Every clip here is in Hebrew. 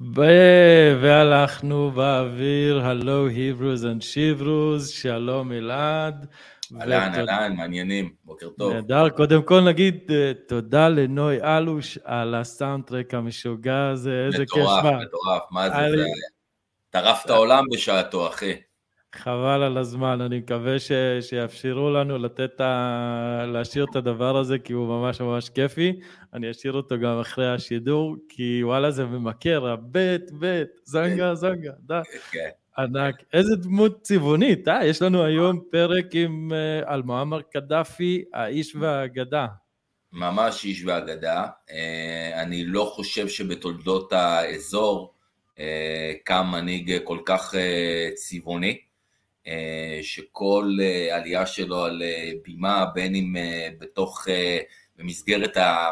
והלכנו באוויר, hello he-bros and she-bros, שלום אלעד. אהלן, אהלן, מעניינים, בוקר טוב. נהדר, קודם כל נגיד אה, תודה לנוי אלוש על ה soundtrack המשוגע הזה, איזה כיף מטורף. מטורף, מה זה טרף את העולם בשעתו, אחי. חבל על הזמן, אני מקווה ש... שיאפשרו לנו לתת ה... להשאיר את הדבר הזה, כי הוא ממש ממש כיפי. אני אשאיר אותו גם אחרי השידור, כי וואלה זה ממכר, הבט, בט, זנגה, זנגה, די. כן. ענק. איזה דמות צבעונית, אה? יש לנו היום פרק עם אה, על מועמר קדאפי, האיש והאגדה. ממש איש ואגדה. אה, אני לא חושב שבתולדות האזור אה, קם מנהיג כל כך צבעוני, שכל אה, עלייה שלו על אה, בימה, בין אם אה, בתוך, אה, במסגרת אה,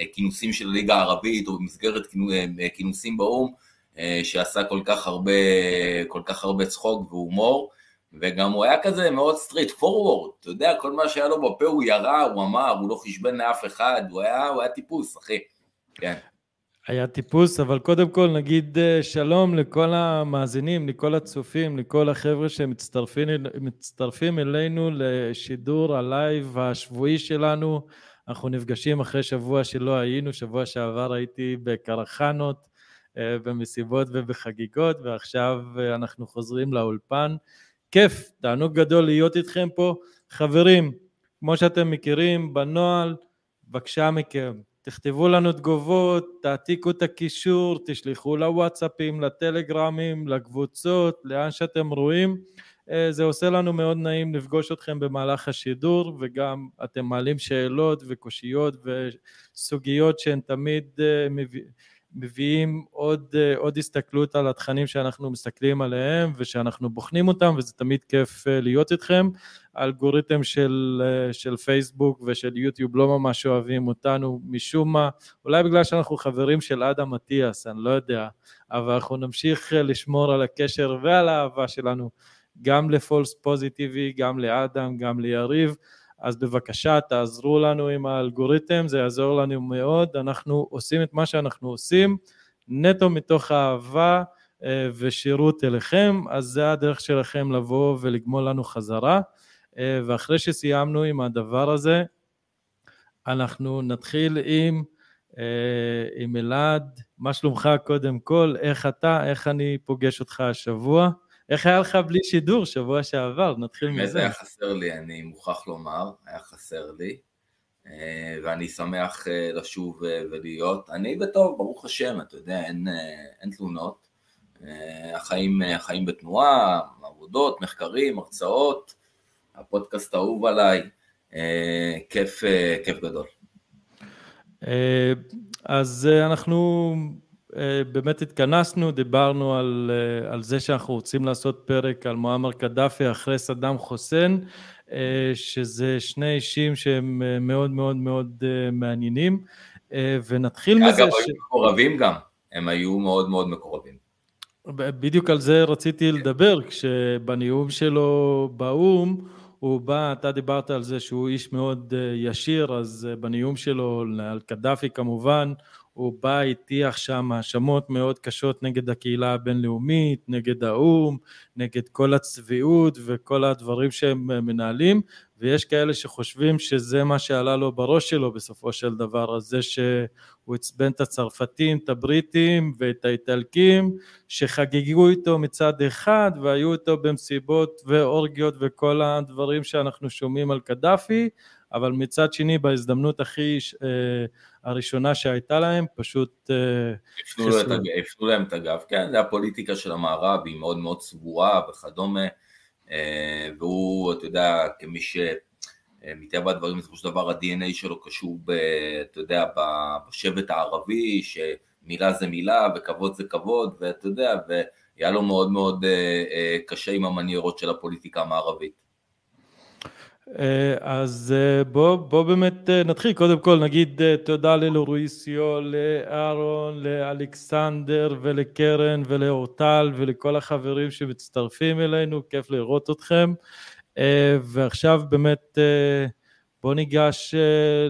הכינוסים של הליגה הערבית, או במסגרת כינו- אה, כינוסים באו"ם, אה, שעשה כל כך הרבה, כל כך הרבה צחוק והומור, וגם הוא היה כזה מאוד סטריט פורוורד, אתה יודע, כל מה שהיה לו בפה הוא ירה, הוא אמר, הוא לא חשבן לאף אחד, הוא היה, הוא היה טיפוס, אחי. כן. היה טיפוס, אבל קודם כל נגיד אה, שלום לכל המאזינים, לכל הצופים, לכל החבר'ה שמצטרפים מצטרפים אלינו לשידור הלייב השבועי שלנו. אנחנו נפגשים אחרי שבוע שלא היינו, שבוע שעבר הייתי בקרחנות, אה, במסיבות ובחגיגות, ועכשיו אה, אנחנו חוזרים לאולפן. כיף, תענוג גדול להיות איתכם פה. חברים, כמו שאתם מכירים, בנוהל, בבקשה מכם, תכתבו לנו תגובות, תעתיקו את הקישור, תשלחו לוואטסאפים, לטלגרמים, לקבוצות, לאן שאתם רואים. אה, זה עושה לנו מאוד נעים לפגוש אתכם במהלך השידור, וגם אתם מעלים שאלות וקושיות וסוגיות שהן תמיד אה, מביא- מביאים עוד, עוד הסתכלות על התכנים שאנחנו מסתכלים עליהם ושאנחנו בוחנים אותם וזה תמיד כיף להיות איתכם. האלגוריתם של, של פייסבוק ושל יוטיוב לא ממש אוהבים אותנו משום מה, אולי בגלל שאנחנו חברים של אדם אטיאס, אני לא יודע, אבל אנחנו נמשיך לשמור על הקשר ועל האהבה שלנו גם לפולס פוזיטיבי, גם לאדם, גם ליריב. אז בבקשה תעזרו לנו עם האלגוריתם, זה יעזור לנו מאוד, אנחנו עושים את מה שאנחנו עושים נטו מתוך אהבה אה, ושירות אליכם, אז זה הדרך שלכם לבוא ולגמול לנו חזרה, אה, ואחרי שסיימנו עם הדבר הזה, אנחנו נתחיל עם, אה, עם אלעד, מה שלומך קודם כל, איך אתה, איך אני פוגש אותך השבוע? איך היה לך בלי שידור שבוע שעבר? נתחיל מזה. באמת היה חסר לי, אני מוכרח לומר, היה חסר לי, אה, ואני שמח אה, לשוב אה, ולהיות. אני בטוב, ברוך השם, אתה יודע, אין, אין תלונות. החיים, החיים בתנועה, עבודות, מחקרים, הרצאות, הפודקאסט האהוב עליי, כיף, כיף גדול. אז אנחנו באמת התכנסנו, דיברנו על, אה, על זה שאנחנו רוצים לעשות פרק על מועמר קדאפי אחרי סדאם חוסיין, אה, שזה שני אישים שהם מאוד מאוד מאוד מעניינים, ונתחיל מזה אגב, ש... היו מקורבים גם, הם היו מאוד מאוד מקורבים. בדיוק על זה רציתי לדבר, כשבנאום שלו באו"ם, הוא בא, אתה דיברת על זה שהוא איש מאוד ישיר, אז בנאום שלו על קדאפי כמובן, הוא בא, הטיח שם האשמות מאוד קשות נגד הקהילה הבינלאומית, נגד האו"ם, נגד כל הצביעות וכל הדברים שהם מנהלים, ויש כאלה שחושבים שזה מה שעלה לו בראש שלו בסופו של דבר, אז זה שהוא עצבן את הצרפתים, את הבריטים ואת האיטלקים, שחגגו איתו מצד אחד והיו איתו במסיבות ואורגיות וכל הדברים שאנחנו שומעים על קדאפי, אבל מצד שני בהזדמנות הכי אה, הראשונה שהייתה להם פשוט אה, הפנו להם את הגב, כן, זה הפוליטיקה של המערב, היא מאוד מאוד סגורה וכדומה, אה, והוא, אתה יודע, כמי שמטבע הדברים בסופו של דבר ה-DNA שלו קשור, ב, אתה יודע, בשבט הערבי, שמילה זה מילה וכבוד זה כבוד, ואתה יודע, והיה לו מאוד מאוד קשה עם המניירות של הפוליטיקה המערבית. אה, אז אה, בוא, בוא באמת אה, נתחיל, קודם כל נגיד תודה ללוריסיו, לאהרון, לאלכסנדר ולקרן ולאורטל ולכל החברים שמצטרפים אלינו, כיף לראות אתכם. ועכשיו באמת בוא ניגש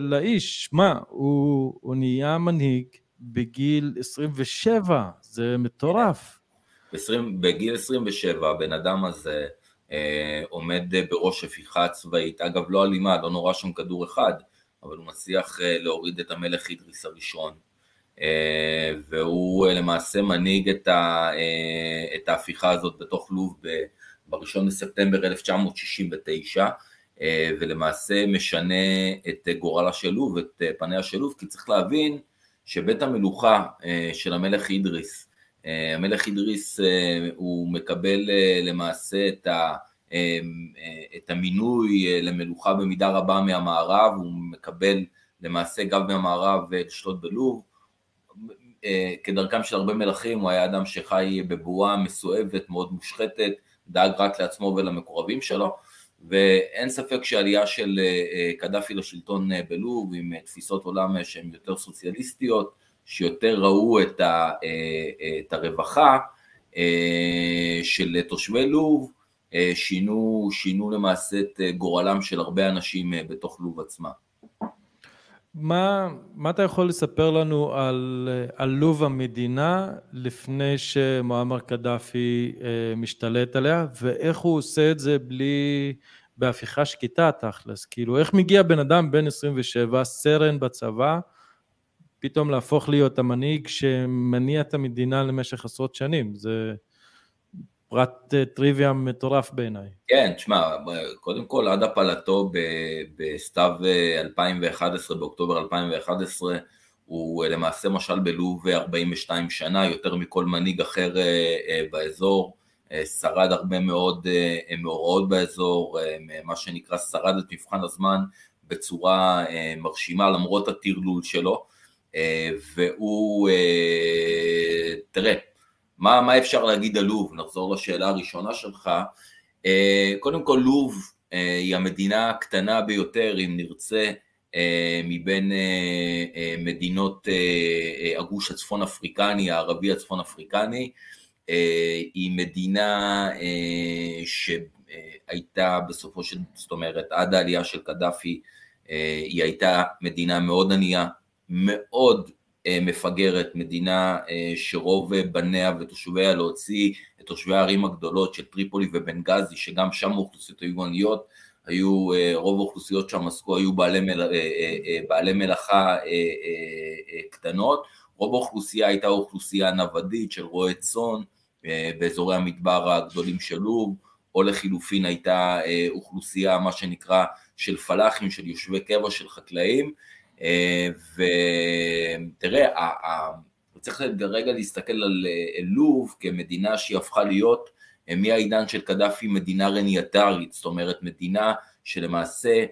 לאיש, מה, הוא, הוא נהיה מנהיג בגיל 27, זה מטורף. 20, בגיל 27 הבן אדם הזה עומד בראש הפיכה צבאית, אגב לא אלימה, לא נורא שם כדור אחד, אבל הוא מצליח אה, להוריד את המלך אידריס הראשון, אה, והוא למעשה מנהיג את, ה, את ההפיכה הזאת בתוך לוב ב-1 בספטמבר 1969, ולמעשה משנה את גורלה של לוב, את פניה של לוב, כי צריך להבין שבית המלוכה של המלך אידריס אה, המלך אידריס אה, הוא מקבל אה, למעשה את, ה, את המינוי למלוכה במידה רבה מהמערב, הוא מקבל למעשה גם מהמערב לשלוט בלוב. כדרכם של הרבה מלכים, הוא היה אדם שחי בבועה מסואבת, מאוד מושחתת, דאג רק לעצמו ולמקורבים שלו, ואין ספק שעלייה של קדאפי לשלטון בלוב עם תפיסות עולם שהן יותר סוציאליסטיות, שיותר ראו את, ה, אה, את הרווחה אה, של תושבי לוב, אה, שינו, שינו למעשה את גורלם של הרבה אנשים בתוך לוב עצמה. מה, מה אתה יכול לספר לנו על, על לוב המדינה לפני שמועמר קדאפי משתלט עליה ואיך הוא עושה את זה בלי, בהפיכה שקטה תכלס, כאילו איך מגיע בן אדם בן 27, סרן בצבא, פתאום להפוך להיות המנהיג שמניע את המדינה למשך עשרות שנים, זה פרט אה, טריוויה מטורף בעיניי. כן, תשמע, קודם כל עד הפלתו בסתיו 2011, אה, באוקטובר 2011, הוא אה, למעשה משל בלוב 42 שנה, יותר מכל מנהיג אחר באזור, שרד הרבה מאוד מאורעות באזור, מה שנקרא שרד את מבחן הזמן בצורה מרשימה למרות הטרלול שלו. והוא, תראה, מה, מה אפשר להגיד על לוב? נחזור לשאלה הראשונה שלך. קודם כל, לוב היא המדינה הקטנה ביותר, אם נרצה, מבין מדינות הגוש הצפון אפריקני, הערבי הצפון אפריקני. היא מדינה שהייתה בסופו של, זאת אומרת, עד העלייה של קדאפי, היא הייתה מדינה מאוד ענייה, מאוד מפגרת, מדינה שרוב בניה ותושביה להוציא את תושבי הערים הגדולות של טריפולי ובנגזי, שגם שם האוכלוסיות היו עניות, היו, רוב האוכלוסיות שם עסקו, היו בעלי, מל, בעלי מלאכה קטנות, רוב האוכלוסייה הייתה אוכלוסייה נוודית של רועי צאן באזורי המדבר הגדולים של לוב, או לחילופין הייתה אוכלוסייה, מה שנקרא, של פלאחים, של יושבי קבע, של חקלאים, ותראה, צריך רגע להסתכל על לוב כמדינה שהיא הפכה להיות מהעידן של קדאפי מדינה רנייטרית, זאת אומרת מדינה שלמעשה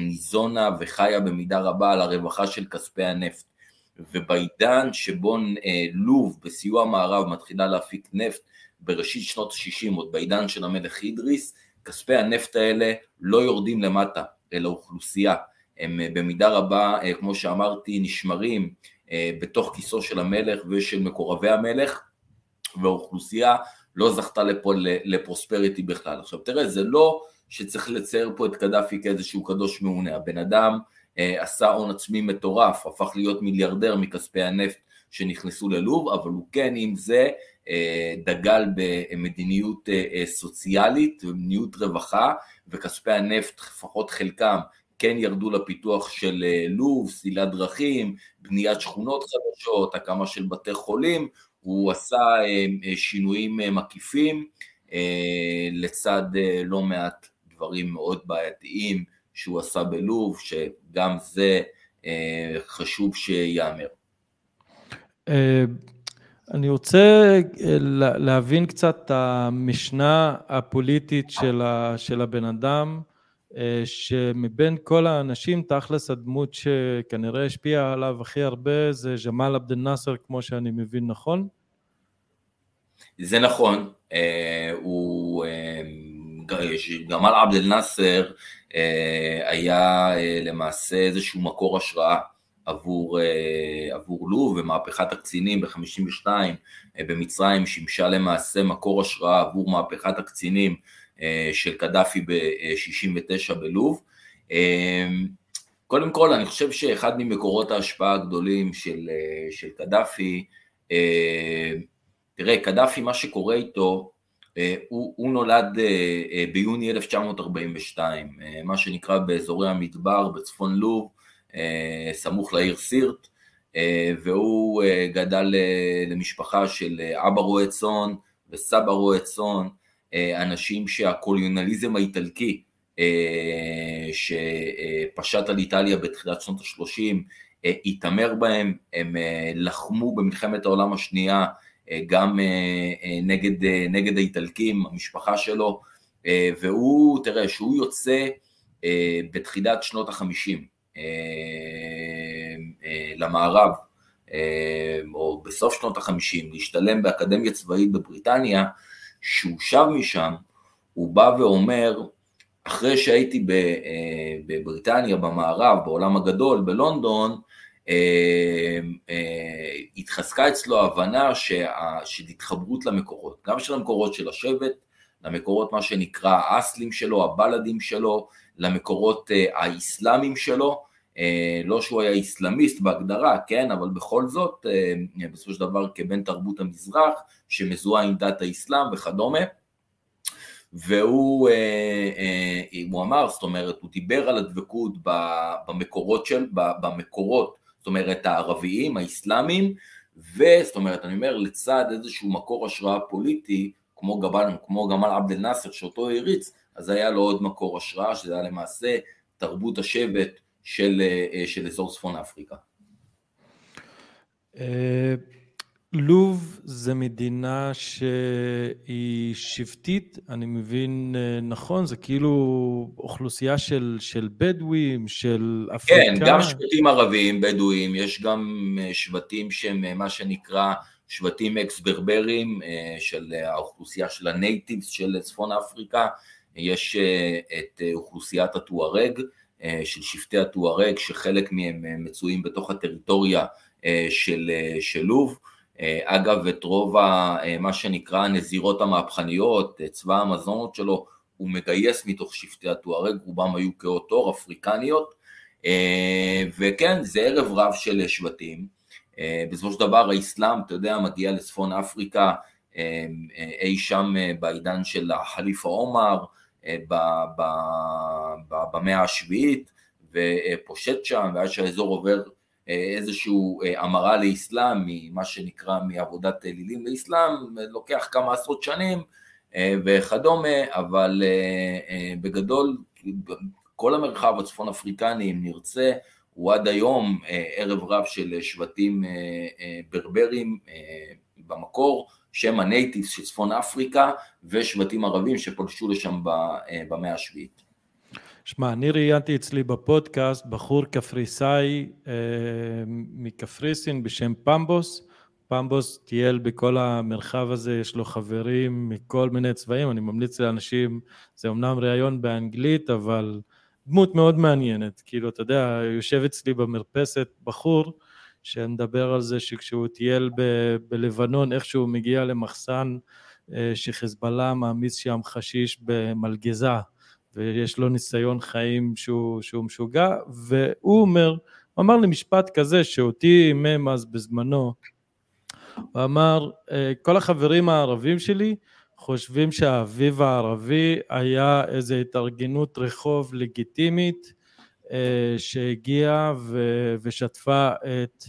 ניזונה וחיה במידה רבה על הרווחה של כספי הנפט. ובעידן שבו לוב בסיוע המערב מתחילה להפיק נפט בראשית שנות ה-60, עוד בעידן של המלך אידריס, כספי הנפט האלה לא יורדים למטה, אל האוכלוסייה. הם במידה רבה, כמו שאמרתי, נשמרים בתוך כיסו של המלך ושל מקורבי המלך, והאוכלוסייה לא זכתה לפה לפרוספריטי בכלל. עכשיו תראה, זה לא שצריך לצייר פה את קדאפי כאיזשהו קדוש מעונה, הבן אדם עשה הון עצמי מטורף, הפך להיות מיליארדר מכספי הנפט שנכנסו ללוב, אבל הוא כן עם זה דגל במדיניות סוציאלית ומדיניות רווחה, וכספי הנפט, לפחות חלקם, כן ירדו לפיתוח של לוב, סלילת דרכים, בניית שכונות חדשות, הקמה של בתי חולים, הוא עשה שינויים מקיפים לצד לא מעט דברים מאוד בעייתיים שהוא עשה בלוב, שגם זה חשוב שייאמר. אני רוצה להבין קצת את המשנה הפוליטית של הבן אדם, שמבין כל האנשים, תכלס הדמות שכנראה השפיעה עליו הכי הרבה זה ג'מאל עבד אל-נאצר, כמו שאני מבין, נכון? זה נכון, הוא, גמאל עבד אל-נאצר היה למעשה איזשהו מקור השראה עבור, עבור לוב ומהפכת הקצינים ב-52 במצרים שימשה למעשה מקור השראה עבור מהפכת הקצינים של קדאפי ב-69 בלוב. קודם כל אני חושב שאחד ממקורות ההשפעה הגדולים של, של קדאפי, תראה קדאפי מה שקורה איתו, הוא, הוא נולד ביוני 1942, מה שנקרא באזורי המדבר בצפון לוב, סמוך לעיר סירט, והוא גדל למשפחה של אבא רועה צאן וסבא רועה צאן, אנשים שהקולוניאליזם האיטלקי שפשט על איטליה בתחילת שנות ה-30 התעמר בהם, הם לחמו במלחמת העולם השנייה גם נגד, נגד האיטלקים, המשפחה שלו, והוא, תראה, שהוא יוצא בתחילת שנות החמישים למערב, או בסוף שנות החמישים, להשתלם באקדמיה צבאית בבריטניה, שהוא שב משם, הוא בא ואומר, אחרי שהייתי בבריטניה, במערב, בעולם הגדול, בלונדון, התחזקה אצלו ההבנה של התחברות למקורות, גם של המקורות של השבט, למקורות מה שנקרא האסלים שלו, הבלדים שלו, למקורות האיסלאמים שלו, לא שהוא היה איסלאמיסט בהגדרה, כן, אבל בכל זאת, בסופו של דבר כבן תרבות המזרח, שמזוהה עם דת האסלאם וכדומה, והוא הוא אמר, זאת אומרת, הוא דיבר על הדבקות במקורות של, במקורות, זאת אומרת הערביים, האסלאמיים, וזאת אומרת, אני אומר, לצד איזשהו מקור השראה פוליטי, כמו גמל, כמו גמל עבד אל נאסר שאותו הריץ, אז היה לו עוד מקור השראה, שזה היה למעשה תרבות השבט של, של אזור צפון אפריקה. לוב זה מדינה שהיא שבטית, אני מבין אה, נכון, זה כאילו אוכלוסייה של, של בדואים, של אפריקה. כן, גם שבטים ערבים, בדואים, יש גם אה, שבטים שהם אה, מה שנקרא שבטים אקס ברברים של האוכלוסייה של הנייטיבס של צפון אפריקה, יש את אוכלוסיית הטוארג, של שבטי הטוארג, שחלק מהם מצויים בתוך הטריטוריה של, של לוב. אה, אגב, את רוב ה, אה, מה שנקרא הנזירות המהפכניות, אה, צבא המזונות שלו, הוא מגייס מתוך שבטי הטוארג, רובם היו קאות עור, אפריקניות, וכן, זה ערב רב של שבטים. בסופו של דבר האסלאם, אתה יודע, מגיע לצפון אפריקה אי שם בעידן של החליפה עומר, במאה השביעית, ופושט שם, ואז שהאזור עובר איזושהי אה, המרה לאסלאם, ממה שנקרא מעבודת אלילים לאסלאם, לוקח כמה עשרות שנים אה, וכדומה, אבל אה, בגדול כל המרחב הצפון אפריקני, אם נרצה, הוא עד היום ערב רב של שבטים ברברים במקור, שהם הנייטיבס של צפון אפריקה, ושבטים ערבים שפולשו לשם במאה השביעית. שמע, אני ראיינתי אצלי בפודקאסט בחור קפריסאי אה, מקפריסין בשם פמבוס. פמבוס טייל בכל המרחב הזה, יש לו חברים מכל מיני צבעים, אני ממליץ לאנשים, זה אמנם ראיון באנגלית, אבל דמות מאוד מעניינת. כאילו, אתה יודע, יושב אצלי במרפסת בחור שמדבר על זה שכשהוא טייל ב- בלבנון, איך שהוא מגיע למחסן אה, שחיזבאללה מעמיס שם חשיש במלגזה. ויש לו ניסיון חיים שהוא, שהוא משוגע, והוא אומר, הוא אמר לי משפט כזה שאותי הימם אז בזמנו, הוא אמר, אה, כל החברים הערבים שלי חושבים שהאביב הערבי היה איזו התארגנות רחוב לגיטימית שהגיעה ושטפה את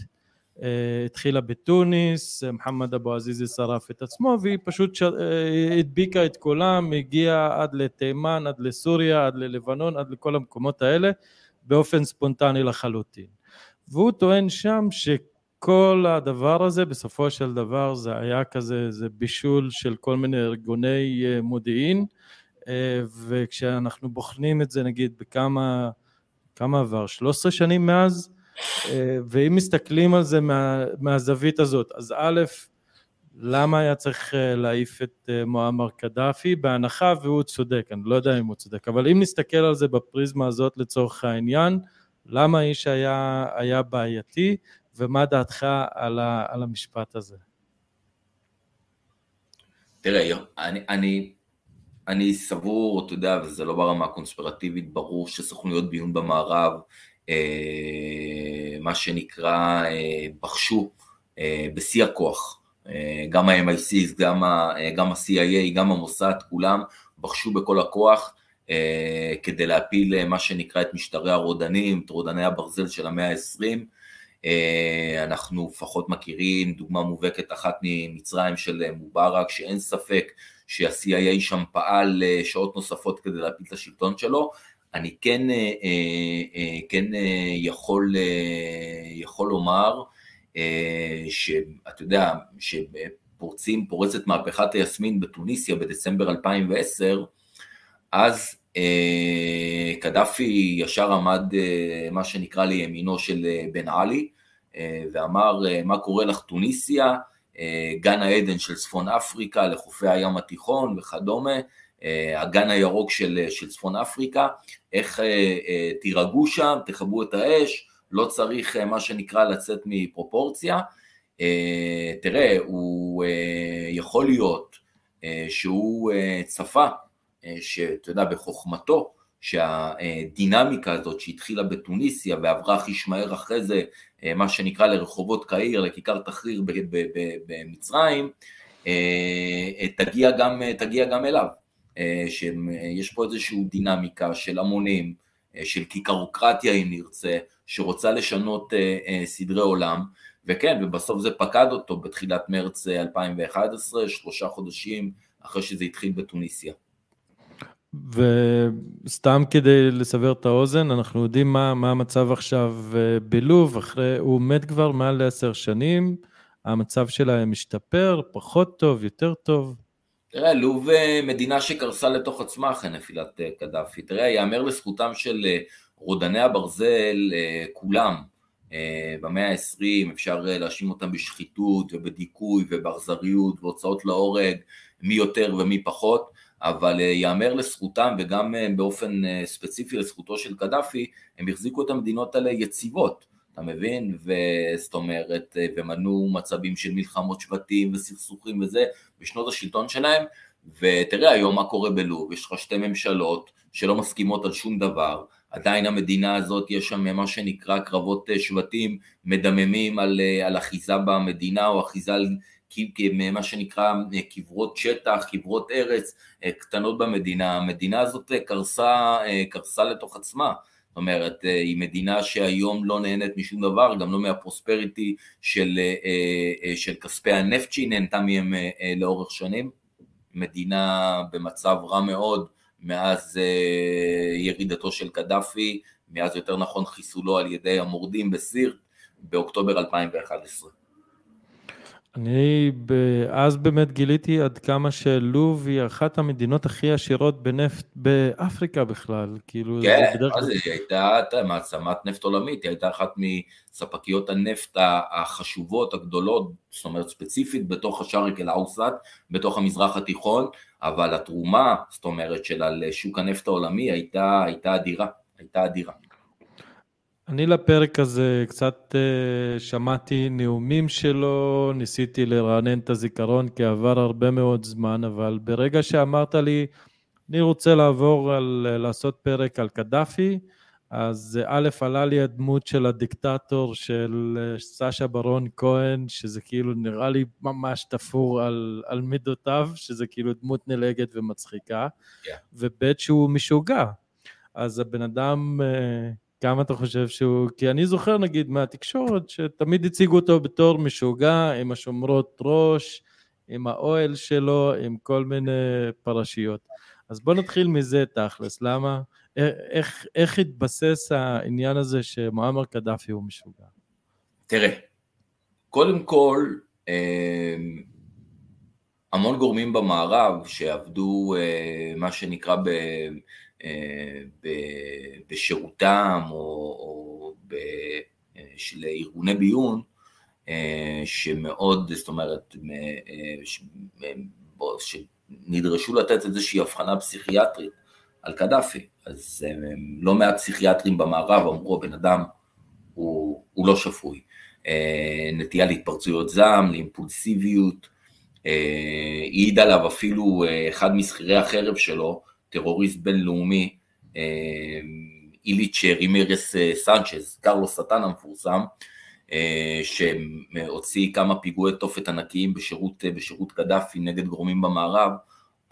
אה, התחילה בתוניס, מוחמד אבו עזיזי שרף את עצמו והיא פשוט ש... אה, הדביקה את כולם, הגיעה עד לתימן, עד לסוריה, עד ללבנון, עד לכל המקומות האלה באופן ספונטני לחלוטין. והוא טוען שם שכל הדבר הזה בסופו של דבר זה היה כזה, זה בישול של כל מיני ארגוני אה, מודיעין וכשאנחנו בוחנים את זה נגיד בכמה, כמה עבר? 13 שנים מאז? אה, ואם מסתכלים על זה מה, מהזווית הזאת, אז א', למה היה צריך אה, להעיף את אה, מועמר קדאפי? בהנחה והוא צודק, אני לא יודע אם הוא צודק, אבל אם נסתכל על זה בפריזמה הזאת לצורך העניין, למה האיש היה, היה בעייתי, ומה דעתך על, ה, על המשפט הזה? תראה, אני, אני, אני סבור, אתה יודע, וזה לא ברמה הקונספירטיבית, ברור שסוכנויות ביון במערב אה, מה שנקרא אה, בחשו אה, בשיא הכוח, גם ה-MI6, גם ה-CIA, גם המוסד, כולם בחשו בכל הכוח כדי להפיל מה שנקרא את משטרי הרודנים, את רודני הברזל של המאה ה-20. אנחנו לפחות מכירים דוגמה מובהקת אחת ממצרים של מובארק, שאין ספק שה-CIA שם פעל שעות נוספות כדי להפיל את השלטון שלו, אני כן, אה, אה, אה, כן יכול, יכול לומר שאתה יודע, שפורצים, פורצת מהפכת היסמין בתוניסיה בדצמבר 2010, אז קדאפי ישר עמד מה שנקרא לימינו של בן עלי ואמר מה קורה לך תוניסיה, גן העדן של צפון אפריקה לחופי הים התיכון וכדומה, הגן הירוק של, של צפון אפריקה, איך אה, אה, תירגעו שם, תכבו את האש, לא צריך אה, מה שנקרא לצאת מפרופורציה. תראה, הוא יכול להיות שהוא צפה, שאתה יודע, בחוכמתו, שהדינמיקה הזאת שהתחילה בתוניסיה ועברה הכי מהר אחרי זה, מה שנקרא לרחובות קהיר, לכיכר תחריר במצרים, תגיע גם, תגיע גם אליו. אה, שיש פה איזושהי דינמיקה של המונים, אה, של כיכרוקרטיה אם נרצה, שרוצה לשנות אה, סדרי עולם, וכן, ובסוף זה פקד אותו בתחילת מרץ 2011, שלושה חודשים אחרי שזה התחיל בתוניסיה. וסתם כדי לסבר את האוזן, אנחנו יודעים מה, מה המצב עכשיו בלוב, אחרי, הוא מת כבר מעל לעשר שנים, המצב שלהם משתפר, פחות טוב, יותר טוב? תראה, לוב אה, מדינה שקרסה לתוך עצמה אחרי נפילת אה, קדאפי. תראה, יאמר לזכותם של אה, רודני הברזל, כולם, במאה ה-20 אפשר להאשים אותם בשחיתות ובדיכוי ובאכזריות והוצאות להורג, מי יותר ומי פחות, אבל יאמר לזכותם וגם באופן ספציפי לזכותו של קדאפי, הם החזיקו את המדינות האלה יציבות. אתה מבין? וזאת אומרת, ומנעו מצבים של מלחמות שבטים וסכסוכים וזה בשנות השלטון שלהם, ותראה היום מה קורה בלוב, יש לך שתי ממשלות שלא מסכימות על שום דבר, עדיין המדינה הזאת יש שם מה שנקרא קרבות שבטים מדממים על, על אחיזה במדינה או אחיזה על מה שנקרא קברות שטח, קברות ארץ קטנות במדינה, המדינה הזאת קרסה, קרסה לתוך עצמה זאת אומרת, אה, היא מדינה שהיום לא נהנית משום דבר, גם לא מהפרוספריטי של, אה, אה, של כספי הנפט שהיא נהנתה מהם לאורך שנים. מדינה במצב רע מאוד מאז ירידתו של קדאפי, מאז יותר נכון חיסולו על ידי המורדים בסיר באוקטובר 2011. אני אז באמת גיליתי עד כמה שלוב היא אחת המדינות הכי עשירות בנפט באפריקה בכלל, כאילו... כן, מה זה, היא הייתה מעצמת נפט עולמית, היא הייתה אחת מספקיות הנפט החשובות, הגדולות, זאת אומרת ספציפית בתוך השארק אל-אוסט, בתוך המזרח התיכון, אבל התרומה, זאת אומרת, של שוק הנפט העולמי הייתה, הייתה אדירה, הייתה אדירה. אני לפרק הזה קצת uh, שמעתי נאומים שלו, ניסיתי לרענן את הזיכרון כי עבר הרבה מאוד זמן, אבל ברגע שאמרת לי, אני רוצה לעבור על, לעשות פרק על קדאפי, אז א', עלה לי הדמות של הדיקטטור של אה, סשה ברון כהן, שזה כאילו נראה לי ממש תפור על, על מידותיו, שזה כאילו דמות נלגת ומצחיקה, yeah. וב', שהוא משוגע. אז הבן אדם... Uh, כמה אתה חושב שהוא... כי אני זוכר נגיד מהתקשורת שתמיד הציגו אותו בתור משוגע עם השומרות ראש, עם האוהל שלו, עם כל מיני פרשיות. אז בוא נתחיל מזה תכלס, למה? איך, איך התבסס העניין הזה שמועמר קדאפי הוא משוגע? תראה, קודם כל, אמ, המון גורמים במערב שעבדו אה, מה שנקרא. אה, בשירותם או, או ב, אה, של ארגוני ביון אה, שמאוד, זאת אומרת, שנדרשו לתת איזושהי הבחנה פסיכיאטרית על קדאפי, אז לא מעט פסיכיאטרים במערב אמרו הבן אדם הוא, הוא לא שפוי, נטייה להתפרצויות זעם, לאימפולסיביות, העיד עליו אפילו אחד משכירי החרב שלו, טרוריסט בינלאומי, אה, איליץ' רימרס אה, סנצ'ז, קרלו סטן המפורסם, אה, שהוציא כמה פיגועי תופת ענקיים בשירות, בשירות קדאפי נגד גורמים במערב,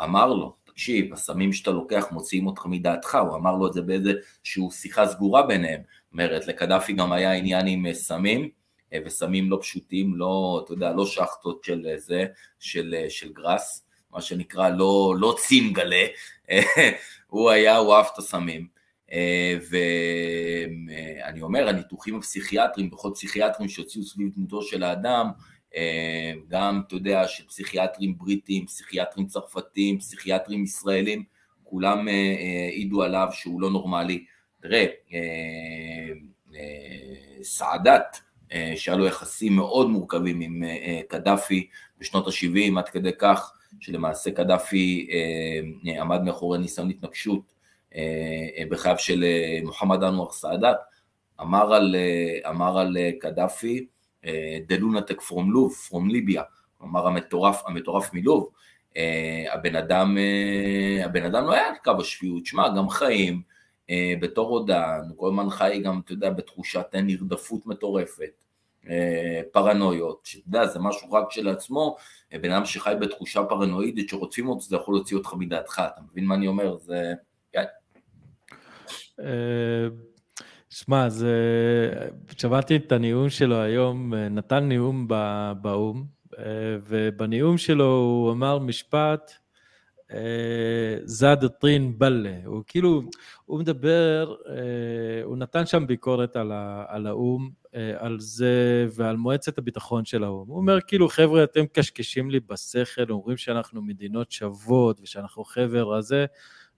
אמר לו, תקשיב, הסמים שאתה לוקח מוציאים אותך מדעתך, הוא אמר לו את זה באיזושהי שיחה סגורה ביניהם, אומרת, לקדאפי גם היה עניין עם סמים, וסמים לא פשוטים, לא, אתה יודע, לא שחטות של זה, של, של גראס, מה שנקרא לא, לא צינגלה, הוא היה, הוא אהב את הסמים. אה, ואני אומר, הניתוחים הפסיכיאטריים, דוחות פסיכיאטריים שהוציאו סביב דמותו של האדם, אה, גם, אתה יודע, של פסיכיאטרים בריטים, פסיכיאטרים צרפתים, פסיכיאטרים ישראלים, כולם אה, העידו עליו שהוא לא נורמלי. תראה, סעדת, שהיה לו יחסים מאוד מורכבים עם קדאפי בשנות ה-70, עד כדי כך שלמעשה קדאפי אה, אה, עמד מאחורי ניסיון התנגשות אה, בחייו של מוחמד אנואר סאדאת, אמר אמר על קדאפי, The lunatic from לוב, from ליביה, כלומר המטורף, המטורף מלוב, הבן אדם, הבן אדם לא היה על קו השפיות, שמע, גם חיים, בתור רודן, כל הזמן חי גם, אתה יודע, בתחושת נרדפות מטורפת, פרנויות, שאתה יודע, זה משהו רק שלעצמו, בן אדם שחי בתחושה פרנואידית שרודפים אותו, זה יכול להוציא אותך מדעתך, אתה מבין מה אני אומר? זה... כן. אה, שמע, זה... שמעתי את הנאום שלו היום, נתן נאום באו"ם, אה, ובנאום שלו הוא אמר משפט, אה, זד טרין בלה. הוא כאילו, הוא מדבר, אה, הוא נתן שם ביקורת על, ה, על האו"ם, אה, על זה ועל מועצת הביטחון של האו"ם. הוא אומר, כאילו, חבר'ה, אתם קשקשים לי בשכל, אומרים שאנחנו מדינות שוות ושאנחנו חבר הזה.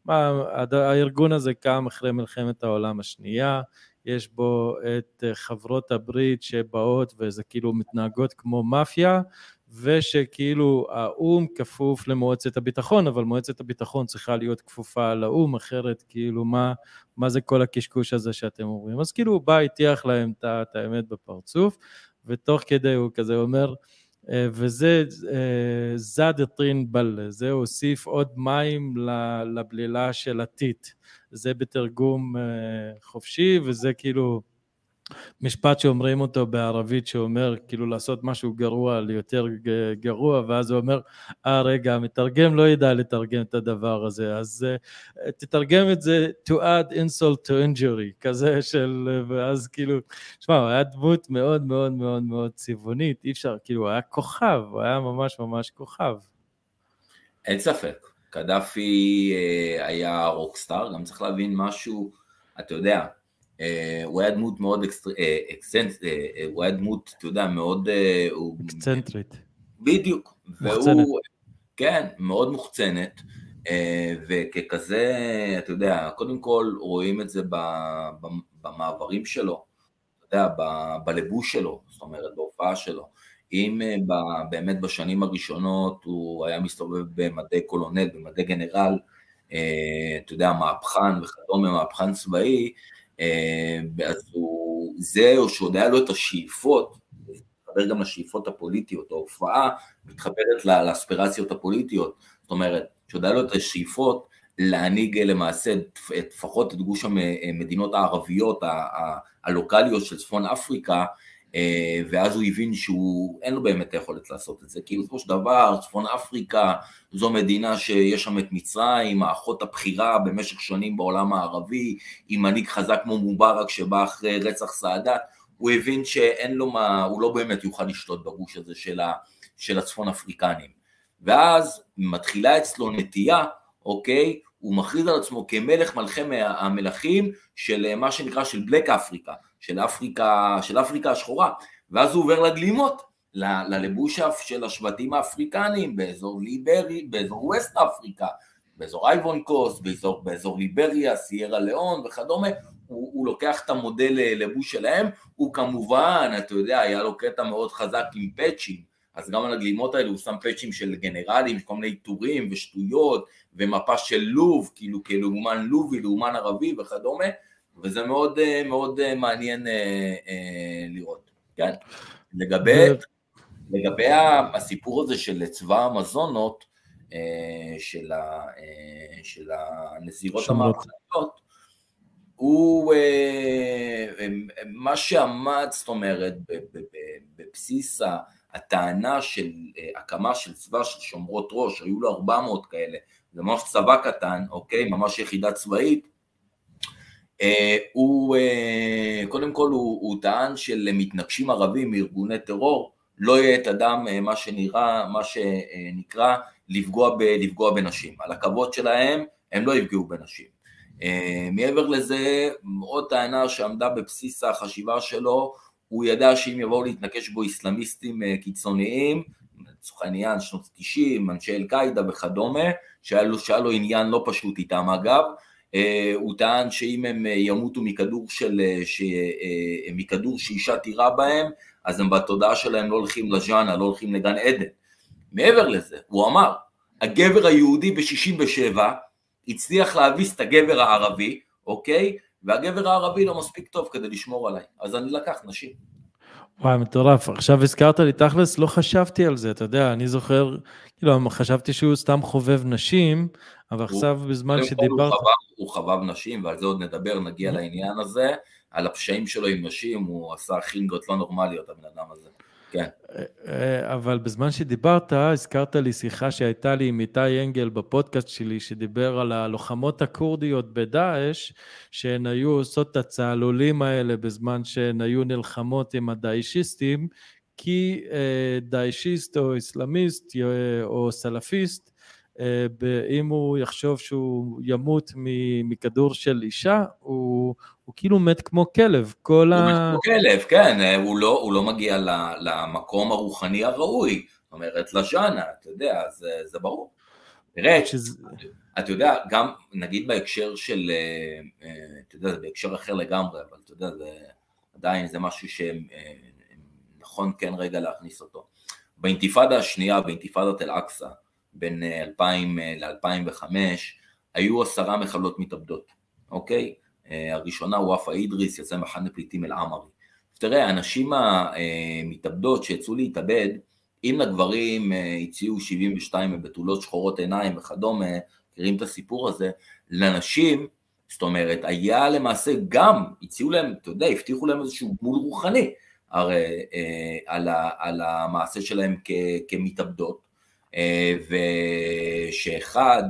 מה, הארגון הזה קם אחרי מלחמת העולם השנייה, יש בו את חברות הברית שבאות וזה כאילו מתנהגות כמו מאפיה, ושכאילו האו"ם כפוף למועצת הביטחון, אבל מועצת הביטחון צריכה להיות כפופה לאו"ם, אחרת כאילו מה, מה זה כל הקשקוש הזה שאתם אומרים? אז כאילו הוא בא, הטיח להם את האמת בפרצוף, ותוך כדי הוא כזה אומר, אה, וזה אה, זד טרין בל, זה הוסיף עוד מים לבלילה של הטיט. זה בתרגום אה, חופשי, וזה כאילו... משפט שאומרים אותו בערבית שאומר כאילו לעשות משהו גרוע ליותר גרוע ואז הוא אומר אה רגע המתרגם לא ידע לתרגם את הדבר הזה. אז uh, תתרגם את זה to add insult to injury כזה של ואז כאילו שמע הוא היה דמות מאוד מאוד מאוד מאוד צבעונית אי אפשר כאילו הוא היה כוכב הוא היה ממש ממש כוכב. אין ספק. קדאפי uh, היה רוקסטאר גם צריך להבין משהו אתה יודע אה, הוא היה דמות מאוד אקסנט, אה, אה, הוא היה דמות, אתה יודע, מאוד... אקסצנטרית. בדיוק. והוא, כן, מאוד מוחצנת, וככזה, אתה יודע, קודם כל רואים את זה במעברים שלו, אתה יודע, בלבוש שלו, זאת אומרת, בהופעה שלו. אם באמת בשנים הראשונות הוא היה מסתובב במדי קולונל, במדי גנרל, אתה יודע, מהפכן וכדומה, מהפכן צבאי, אה, אז הוא, זהו, שעוד היה לו את השאיפות, מתחבר גם לשאיפות הפוליטיות, ההופעה מתחברת לאספירציות הפוליטיות, זאת אומרת, שעוד היה לו את השאיפות להנהיג למעשה לפחות את גוש המדינות הערביות הלוקאליות של צפון אפריקה, אה, ואז הוא הבין שהוא, אין לו באמת היכולת לעשות את זה, כי בסופו של דבר צפון אפריקה זו מדינה שיש שם את מצרים, האחות הבכירה במשך שנים בעולם הערבי, עם מנהיג חזק כמו מובארק שבא אחרי רצח סאדאת, הוא הבין שאין לו מה, הוא לא באמת יוכל לשלוט בגוש הזה של, ה, של הצפון אפריקנים. ואז מתחילה אצלו נטייה, אוקיי, הוא מכריז על עצמו כמלך מלכי המלכים של מה שנקרא של בלק אפריקה, של אפריקה, של אפריקה השחורה, ואז הוא עובר לגלימות, ל, ללבוש של השבטים האפריקניים באזור ליברי, באזור ווסט אפריקה, באזור אייבון קוסט, באזור, באזור ליבריה, סיירה ליאון וכדומה, הוא, הוא לוקח את המודל לבוש שלהם, הוא כמובן, אתה יודע, היה לו קטע מאוד חזק עם פאצ'ים, אז גם על הגלימות האלה הוא שם פאצ'ים של גנרלים, כל מיני טורים ושטויות, ומפה של לוב, כאילו כלאומן לובי, לאומן ערבי וכדומה, וזה מאוד אה, מאוד אה, מעניין אה, לראות, כן? לגבי, לגבי הסיפור הזה של צבא המזונות, של, ה, של הנזירות המערכתיות, הוא מה שעמד, זאת אומרת, בבסיס הטענה של הקמה של צבא של שומרות ראש, היו לו 400 כאלה, זה ממש צבא קטן, אוקיי? ממש יחידה צבאית, הוא, אה, קודם כל הוא, הוא טען שלמתנגשים ערבים מארגוני טרור לא יהיה את אדם אה, מה שנראה, מה שנקרא לפגוע, ב, לפגוע בנשים. על הכבוד שלהם הם לא יפגעו בנשים. מעבר לזה, עוד טענה שעמדה בבסיס החשיבה שלו, הוא ידע שאם יבואו להתנקש בו איסלאמיסטים קיצוניים, לצורך העניין שנות ה-90, אנשי אל-קאעידה וכדומה, שהיה לו, עניין לא פשוט איתם אגב, אה, הוא טען שאם הם אה, ימותו מכדור, של, אה, ש, מכדור שאישה תירה בהם, אז הם בתודעה שלהם לא הולכים לז'אנה, לא הולכים לגן עדן. מעבר לזה, הוא אמר, הגבר היהודי ב-67 הצליח להביס את הגבר הערבי, אוקיי? והגבר הערבי לא מספיק טוב כדי לשמור עליי, אז אני לקח נשים. וואי, מטורף. עכשיו הזכרת לי, תכלס, לא חשבתי על זה, אתה יודע, אני זוכר, כאילו, חשבתי שהוא סתם חובב נשים, אבל עכשיו בזמן שדיברת... הוא חבב, הוא חבב נשים, ועל זה עוד נדבר, נגיע לעניין הזה, על הפשעים שלו עם נשים, הוא עשה חינגות לא נורמליות, הבן אדם הזה. כן. אה, אבל בזמן שדיברת, הזכרת לי שיחה שהייתה לי עם איתי אנגל בפודקאסט שלי, שדיבר על הלוחמות הכורדיות בדאעש, שהן היו עושות את הצהלולים האלה בזמן שהן היו נלחמות עם הדאעשיסטים, כי אה, דאעשיסט או אסלאמיסט אה, או סלאפיסט אם הוא יחשוב שהוא ימות מכדור של אישה, הוא, הוא כאילו מת כמו כלב. כל הוא ה... מת כמו כלב, כן, הוא לא, הוא לא מגיע למקום הרוחני הראוי, זאת אומרת, לז'אנה, אתה יודע, זה, זה ברור. תראה, שזה... אתה יודע, גם נגיד בהקשר של, אתה יודע, זה בהקשר אחר לגמרי, אבל אתה יודע, זה עדיין זה משהו שנכון כן רגע להכניס אותו. באינתיפאדה השנייה, באינתיפאדת אל-אקצא, בין 2000 ל-2005, היו עשרה מחבלות מתאבדות, אוקיי? הראשונה וואפה אידריס, יצא מחנה פליטים אל-עמרי. תראה, הנשים המתאבדות שיצאו להתאבד, אם לגברים הציעו 72 בתולות שחורות עיניים וכדומה, מכירים את הסיפור הזה, לנשים, זאת אומרת, היה למעשה גם, הציעו להם, אתה יודע, הבטיחו להם איזשהו גמול רוחני, הרי אה, על, המעשה שלהם כמתאבדות, אה, ושאחד,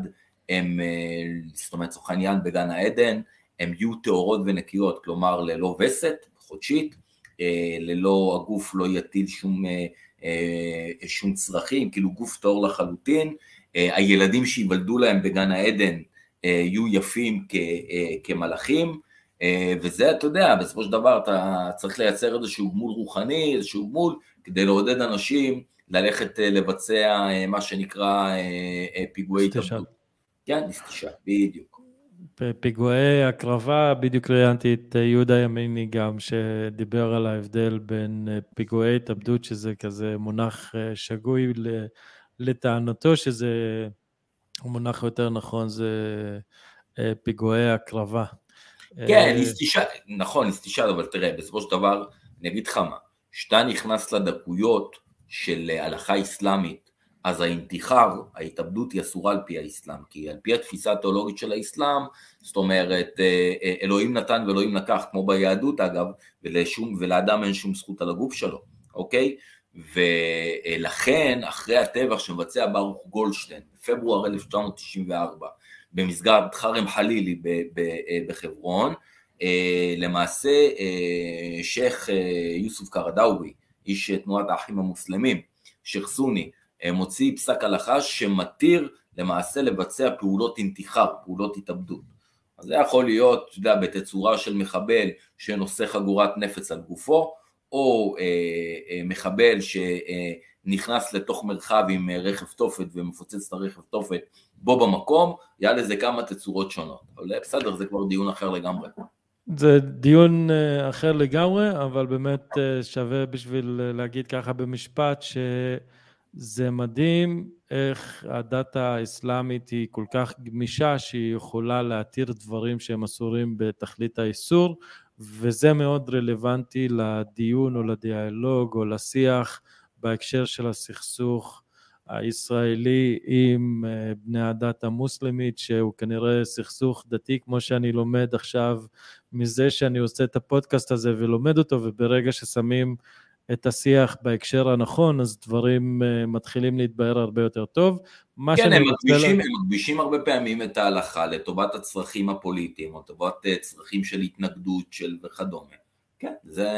הם, אה, זאת אומרת, לצורך העניין בגן העדן, הם יהיו טהורות ונקיות, כלומר ללא וסת חודשית, אה, ללא, הגוף לא יטיל שום, אה, אה, שום צרכים, כאילו גוף טהור לחלוטין, אה, הילדים שייוולדו להם בגן העדן אה, יהיו יפים כ, אה, כמלאכים, אה, וזה, אתה יודע, בסופו של דבר אתה צריך לייצר איזשהו גמול רוחני, איזשהו גמול, כדי לעודד אנשים ללכת אה, לבצע אה, מה שנקרא פיגועי התאבדות. כן, נסתישה, בדיוק. בפיגועי הקרבה, בדיוק ראיינתי את יהודה ימיני גם, שדיבר על ההבדל בין פיגועי התאבדות, שזה כזה מונח שגוי לטענתו, שזה, המונח יותר נכון, זה פיגועי הקרבה. כן, נסתישה, נכון, נסתישה, אבל תראה, בסופו של דבר, אני אגיד לך מה, כשאתה נכנס לדקויות של הלכה אסלאמית, אז האינתיחר, ההתאבדות היא אסורה על פי האסלאם, כי על פי התפיסה התיאולוגית של האסלאם, זאת אומרת, אה, אה, אלוהים נתן ואלוהים לקח, כמו ביהדות אגב, ולשום, ולאדם אין שום זכות על הגוף שלו, אוקיי? ולכן, אחרי הטבח שמבצע ברוך גולדשטיין, בפברואר 1994, במסגרת חרם חלילי אה, בחברון, למעשה שייח' יוסוף קרדאווי, איש תנועת האחים המוסלמים, שייח' סוני, מוציא פסק הלכה שמתיר למעשה לבצע פעולות אינתיחר, פעולות התאבדות. אז זה יכול להיות, אתה יודע, בתצורה של מחבל שנושא חגורת נפץ על גופו, או אה, אה, מחבל שנכנס לתוך מרחב עם רכב תופת ומפוצץ את הרכב תופת בו במקום, היה לזה כמה תצורות שונות. אבל בסדר, זה כבר דיון אחר לגמרי. זה דיון אה, אחר לגמרי, אבל באמת אה, שווה בשביל אה, להגיד ככה במשפט, שזה מדהים איך הדת האסלאמית היא כל כך גמישה שהיא יכולה להתיר דברים שהם אסורים בתכלית האיסור, וזה מאוד רלוונטי לדיון או לדיאלוג או לשיח בהקשר של הסכסוך הישראלי עם אה, בני הדת המוסלמית, שהוא כנראה סכסוך דתי, כמו שאני לומד עכשיו מזה שאני עושה את הפודקאסט הזה ולומד אותו, וברגע ששמים את השיח בהקשר הנכון, אז דברים uh, מתחילים להתבהר הרבה יותר טוב. כן, הם מקדישים, לה... הם הרבה פעמים את ההלכה לטובת הצרכים הפוליטיים, או לטובת uh, צרכים של התנגדות של וכדומה. כן, זה...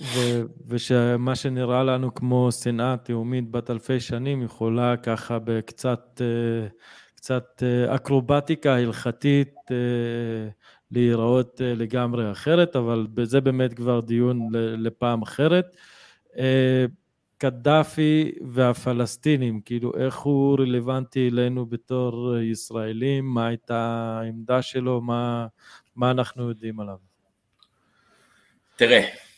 ו- ושמה שנראה לנו כמו שנאה תאומית בת אלפי שנים יכולה ככה בקצת אה, קצת אה, אקרובטיקה הלכתית אה, להיראות לגמרי אחרת, אבל זה באמת כבר דיון לפעם אחרת. קדאפי והפלסטינים, כאילו איך הוא רלוונטי אלינו בתור ישראלים, מה הייתה העמדה שלו, מה, מה אנחנו יודעים עליו? תראה, אה,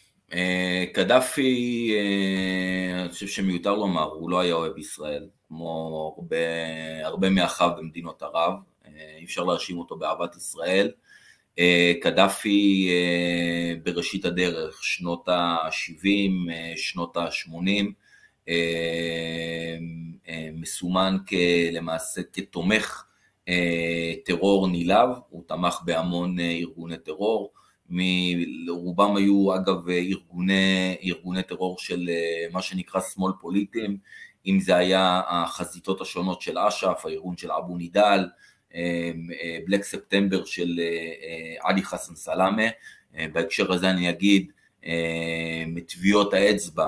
קדאפי, אה, אני חושב שמיותר לומר, הוא לא היה אוהב ישראל, כמו הרבה, הרבה מאחיו במדינות ערב, אה, אי אפשר להאשים אותו באהבת ישראל. קדאפי בראשית הדרך, שנות ה-70, שנות ה-80, מסומן למעשה כתומך טרור נלהב, הוא תמך בהמון ארגוני טרור, רובם היו אגב ארגוני, ארגוני טרור של אה, מה שנקרא שמאל פוליטיים, אם זה היה החזיתות השונות של אש"ף, הארגון של אבו נידאל, בלק אה, ספטמבר אה, של עלי חסן סלאמה, בהקשר הזה אני אגיד מטביעות האצבע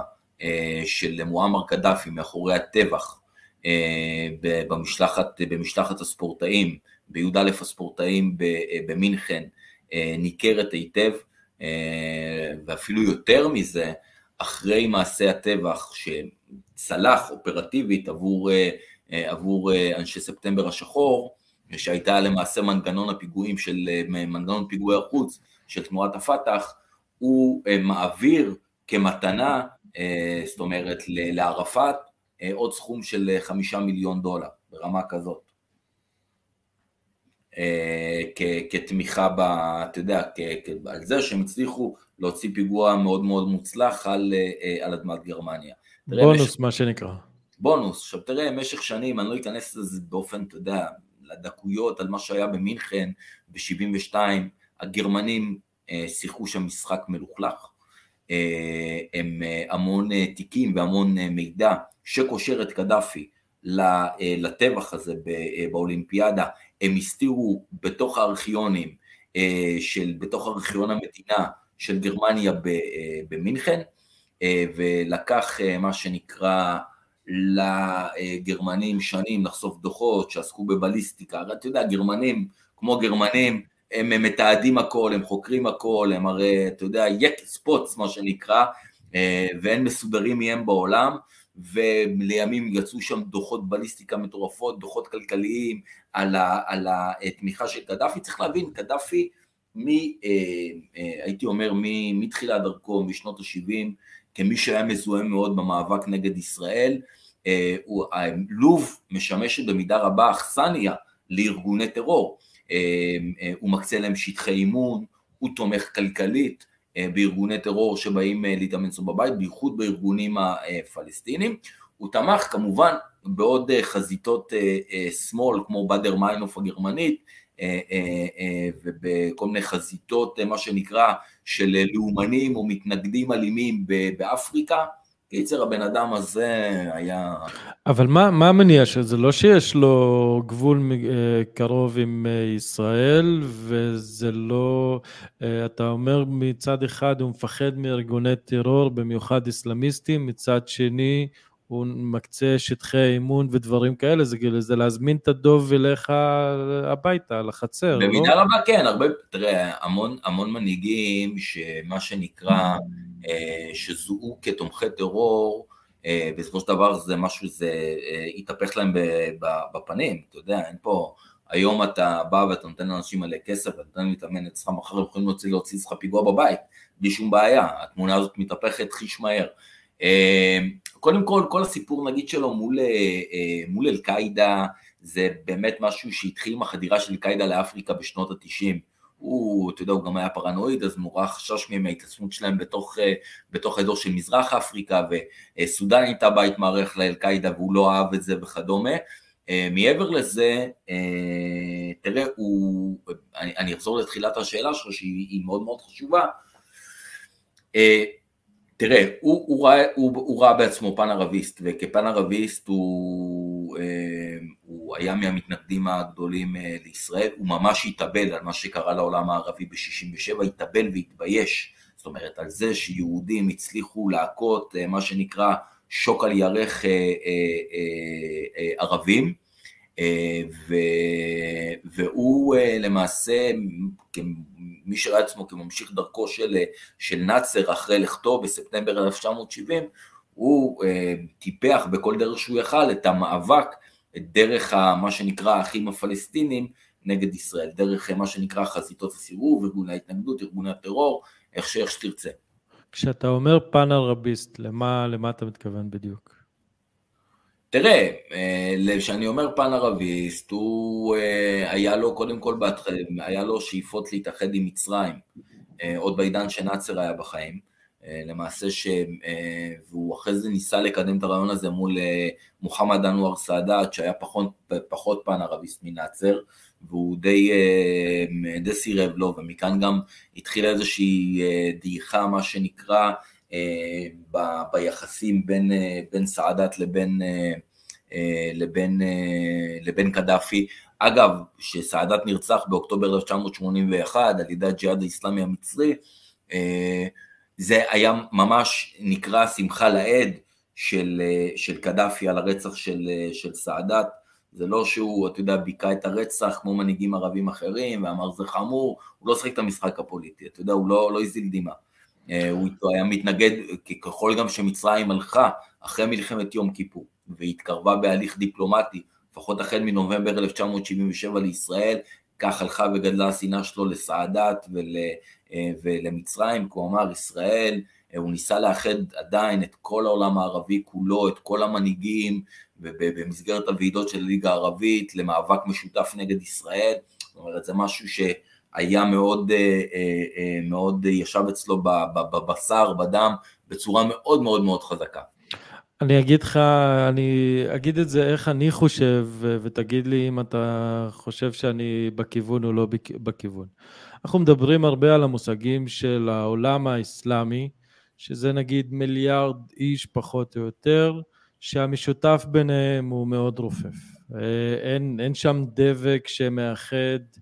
של מועמר קדאפי מאחורי הטבח במשלחת, במשלחת הספורטאים, בי"א הספורטאים במינכן, ניכרת היטב, ואפילו יותר מזה, אחרי מעשה הטבח שצלח אופרטיבית עבור, עבור אנשי ספטמבר השחור, שהייתה למעשה מנגנון הפיגועים של, מנגנון פיגועי החוץ של תנועת הפת"ח, הוא מעביר כמתנה, זאת אומרת לערפאת, עוד סכום של חמישה מיליון דולר, ברמה כזאת. כתמיכה, ב, אתה יודע, על זה שהם הצליחו להוציא פיגוע מאוד מאוד מוצלח על, על אדמת גרמניה. בונוס, משך, מה שנקרא. בונוס. עכשיו תראה, במשך שנים, אני לא אכנס לזה באופן, אתה יודע, לדקויות על מה שהיה במינכן ב-72, הגרמנים אה, שיחקו שם משחק מלוכלך. אה, הם אה, המון אה, תיקים והמון אה, מידע שקושר את קדאפי אה, לטבח הזה אה, באולימפיאדה, הם הסתירו בתוך הארכיונים, אה, של, בתוך ארכיון המדינה של גרמניה במינכן, ולקח מה שנקרא לגרמנים שנים לחשוף דוחות שעסקו בבליסטיקה, הרי אתה יודע, גרמנים, כמו גרמנים, הם מתעדים הכל, הם חוקרים הכל, הם הרי, אתה יודע, יק ספוטס מה שנקרא, ואין מסודרים מהם בעולם, ולימים יצאו שם דוחות בליסטיקה מטורפות, דוחות כלכליים על, ה, על התמיכה של קדאפי, צריך להבין, קדאפי, מ, אה, אה, הייתי אומר, מתחילת דרכו, משנות ה-70, כמי שהיה מזוהה מאוד במאבק נגד ישראל, אה, לוב משמשת במידה רבה אכסניה לארגוני טרור, הוא מקצה להם שטחי אימון, הוא תומך כלכלית, אה, בארגוני טרור שבאים אה, להתאמן אצלו בבית, בייחוד בארגונים הפלסטינים. הוא תמך כמובן בעוד אה, חזיתות שמאל כמו באדר מיינוף הגרמנית ובכל מיני חזיתות מה שנקרא של לאומנים או מתנגדים אלימים באפריקה. קיצר, הבן אדם הזה היה... אבל מה, מה המניע של זה? לא שיש לו גבול אה, קרוב עם אה, ישראל, וזה לא... אה, אתה אומר מצד אחד הוא מפחד מארגוני טרור, במיוחד אסלאמיסטים, מצד שני הוא מקצה שטחי אימון ודברים כאלה, זה, זה להזמין את הדוב אליך הביתה, לחצר, לא? במידה רבה כן, הרבה, תראה, המון, המון מנהיגים שמה שנקרא... אה, שזוהו כתומכי טרור, אה, בסופו של דבר זה משהו, זה אה, יתהפך להם בפנים, אתה יודע, אין פה, היום אתה בא ואתה נותן לאנשים מלא כסף, ואתה נותן להתאמן אצלך, מחר הם יכולים להוציא, להוציא לך פיגוע בבית, בלי שום בעיה, התמונה הזאת מתהפכת חיש מהר. קודם כל, כל הסיפור נגיד שלו מול, מול אל-קאעידה, זה באמת משהו שהתחיל עם החדירה של אל-קאעידה לאפריקה בשנות התשעים. הוא, אתה יודע, הוא גם היה פרנואיד, אז נורא חשש מהם מההתעצמות שלהם בתוך, אה, בתוך האזור של מזרח אפריקה, וסודאן הייתה בית מערך לאל-קאעידה והוא לא אהב את זה וכדומה. אה, מעבר לזה, אה, תראה, הוא, אני, אני אחזור לתחילת השאלה שלך שהיא מאוד מאוד חשובה. תראה, הוא, הוא, ראה, הוא, הוא ראה בעצמו פן ערביסט, וכפן ערביסט הוא, אה, הוא היה מהמתנגדים הגדולים אה, לישראל, הוא ממש התאבל על מה שקרה לעולם הערבי ב-67, התאבל והתבייש, זאת אומרת על זה שיהודים הצליחו להכות אה, מה שנקרא שוק על ירך ערבים, ו, והוא למעשה מי שראה עצמו כממשיך דרכו של, של נאצר אחרי לכתו בספטמבר 1970, הוא אה, טיפח בכל דרך שהוא יכל את המאבק, את דרך ה, מה שנקרא האחים הפלסטינים נגד ישראל, דרך מה שנקרא חזיתות הסירוב, ארגוני ההתנגדות, ארגוני הטרור, איך שאיך שתרצה. כשאתה אומר פאנל רביסט, למה, למה אתה מתכוון בדיוק? תראה, אה, כשאני אומר פן ערביסט, הוא אה, היה לו קודם כל, היה לו שאיפות להתאחד עם מצרים, אה, עוד בעידן שנאצר היה בחיים, למעשה ש... והוא אחרי זה ניסה לקדם את הרעיון הזה מול מוחמד אנואר סאדאת, שהיה פחות, פחות פן ערביסט מנאצר, והוא די, די סירב לו, ומכאן גם התחילה איזושהי דעיכה, מה שנקרא, ב, ביחסים בין, בין סעדת לבין, לבין, לבין קדאפי. אגב, כשסעדת נרצח באוקטובר 1981 על ידי הג'יהאד האיסלאמי המצרי, זה היה ממש נקרא שמחה לאיד של, של קדאפי על הרצח של, של סאדאת, זה לא שהוא, אתה יודע, ביכה את הרצח כמו מנהיגים ערבים אחרים ואמר זה חמור, הוא לא שחק את המשחק הפוליטי, אתה יודע, הוא לא, לא הזיל דמעה. אה, הוא היה מתנגד, ככל גם שמצרים הלכה אחרי מלחמת יום כיפור והתקרבה בהליך דיפלומטי, לפחות החל מנובמבר 1977 לישראל, כך הלכה וגדלה השנאה שלו לסעדת ול, אה, ולמצרים, כי הוא אמר ישראל, אה, הוא ניסה לאחד עדיין את כל העולם הערבי כולו, את כל המנהיגים, במסגרת הוועידות של הליגה הערבית למאבק משותף נגד ישראל, זאת אומרת זה משהו שהיה מאוד, אה, אה, מאוד ישב אצלו בבשר, בדם, בצורה מאוד מאוד מאוד חזקה. אני אגיד לך, אני אגיד את זה איך אני חושב, ותגיד לי אם אתה חושב שאני בכיוון או לא בכיוון. אנחנו מדברים הרבה על המושגים של העולם האסלאמי, שזה נגיד מיליארד איש פחות או יותר, שהמשותף ביניהם הוא מאוד רופף. אה, אין, אין שם דבק שמאחד אה,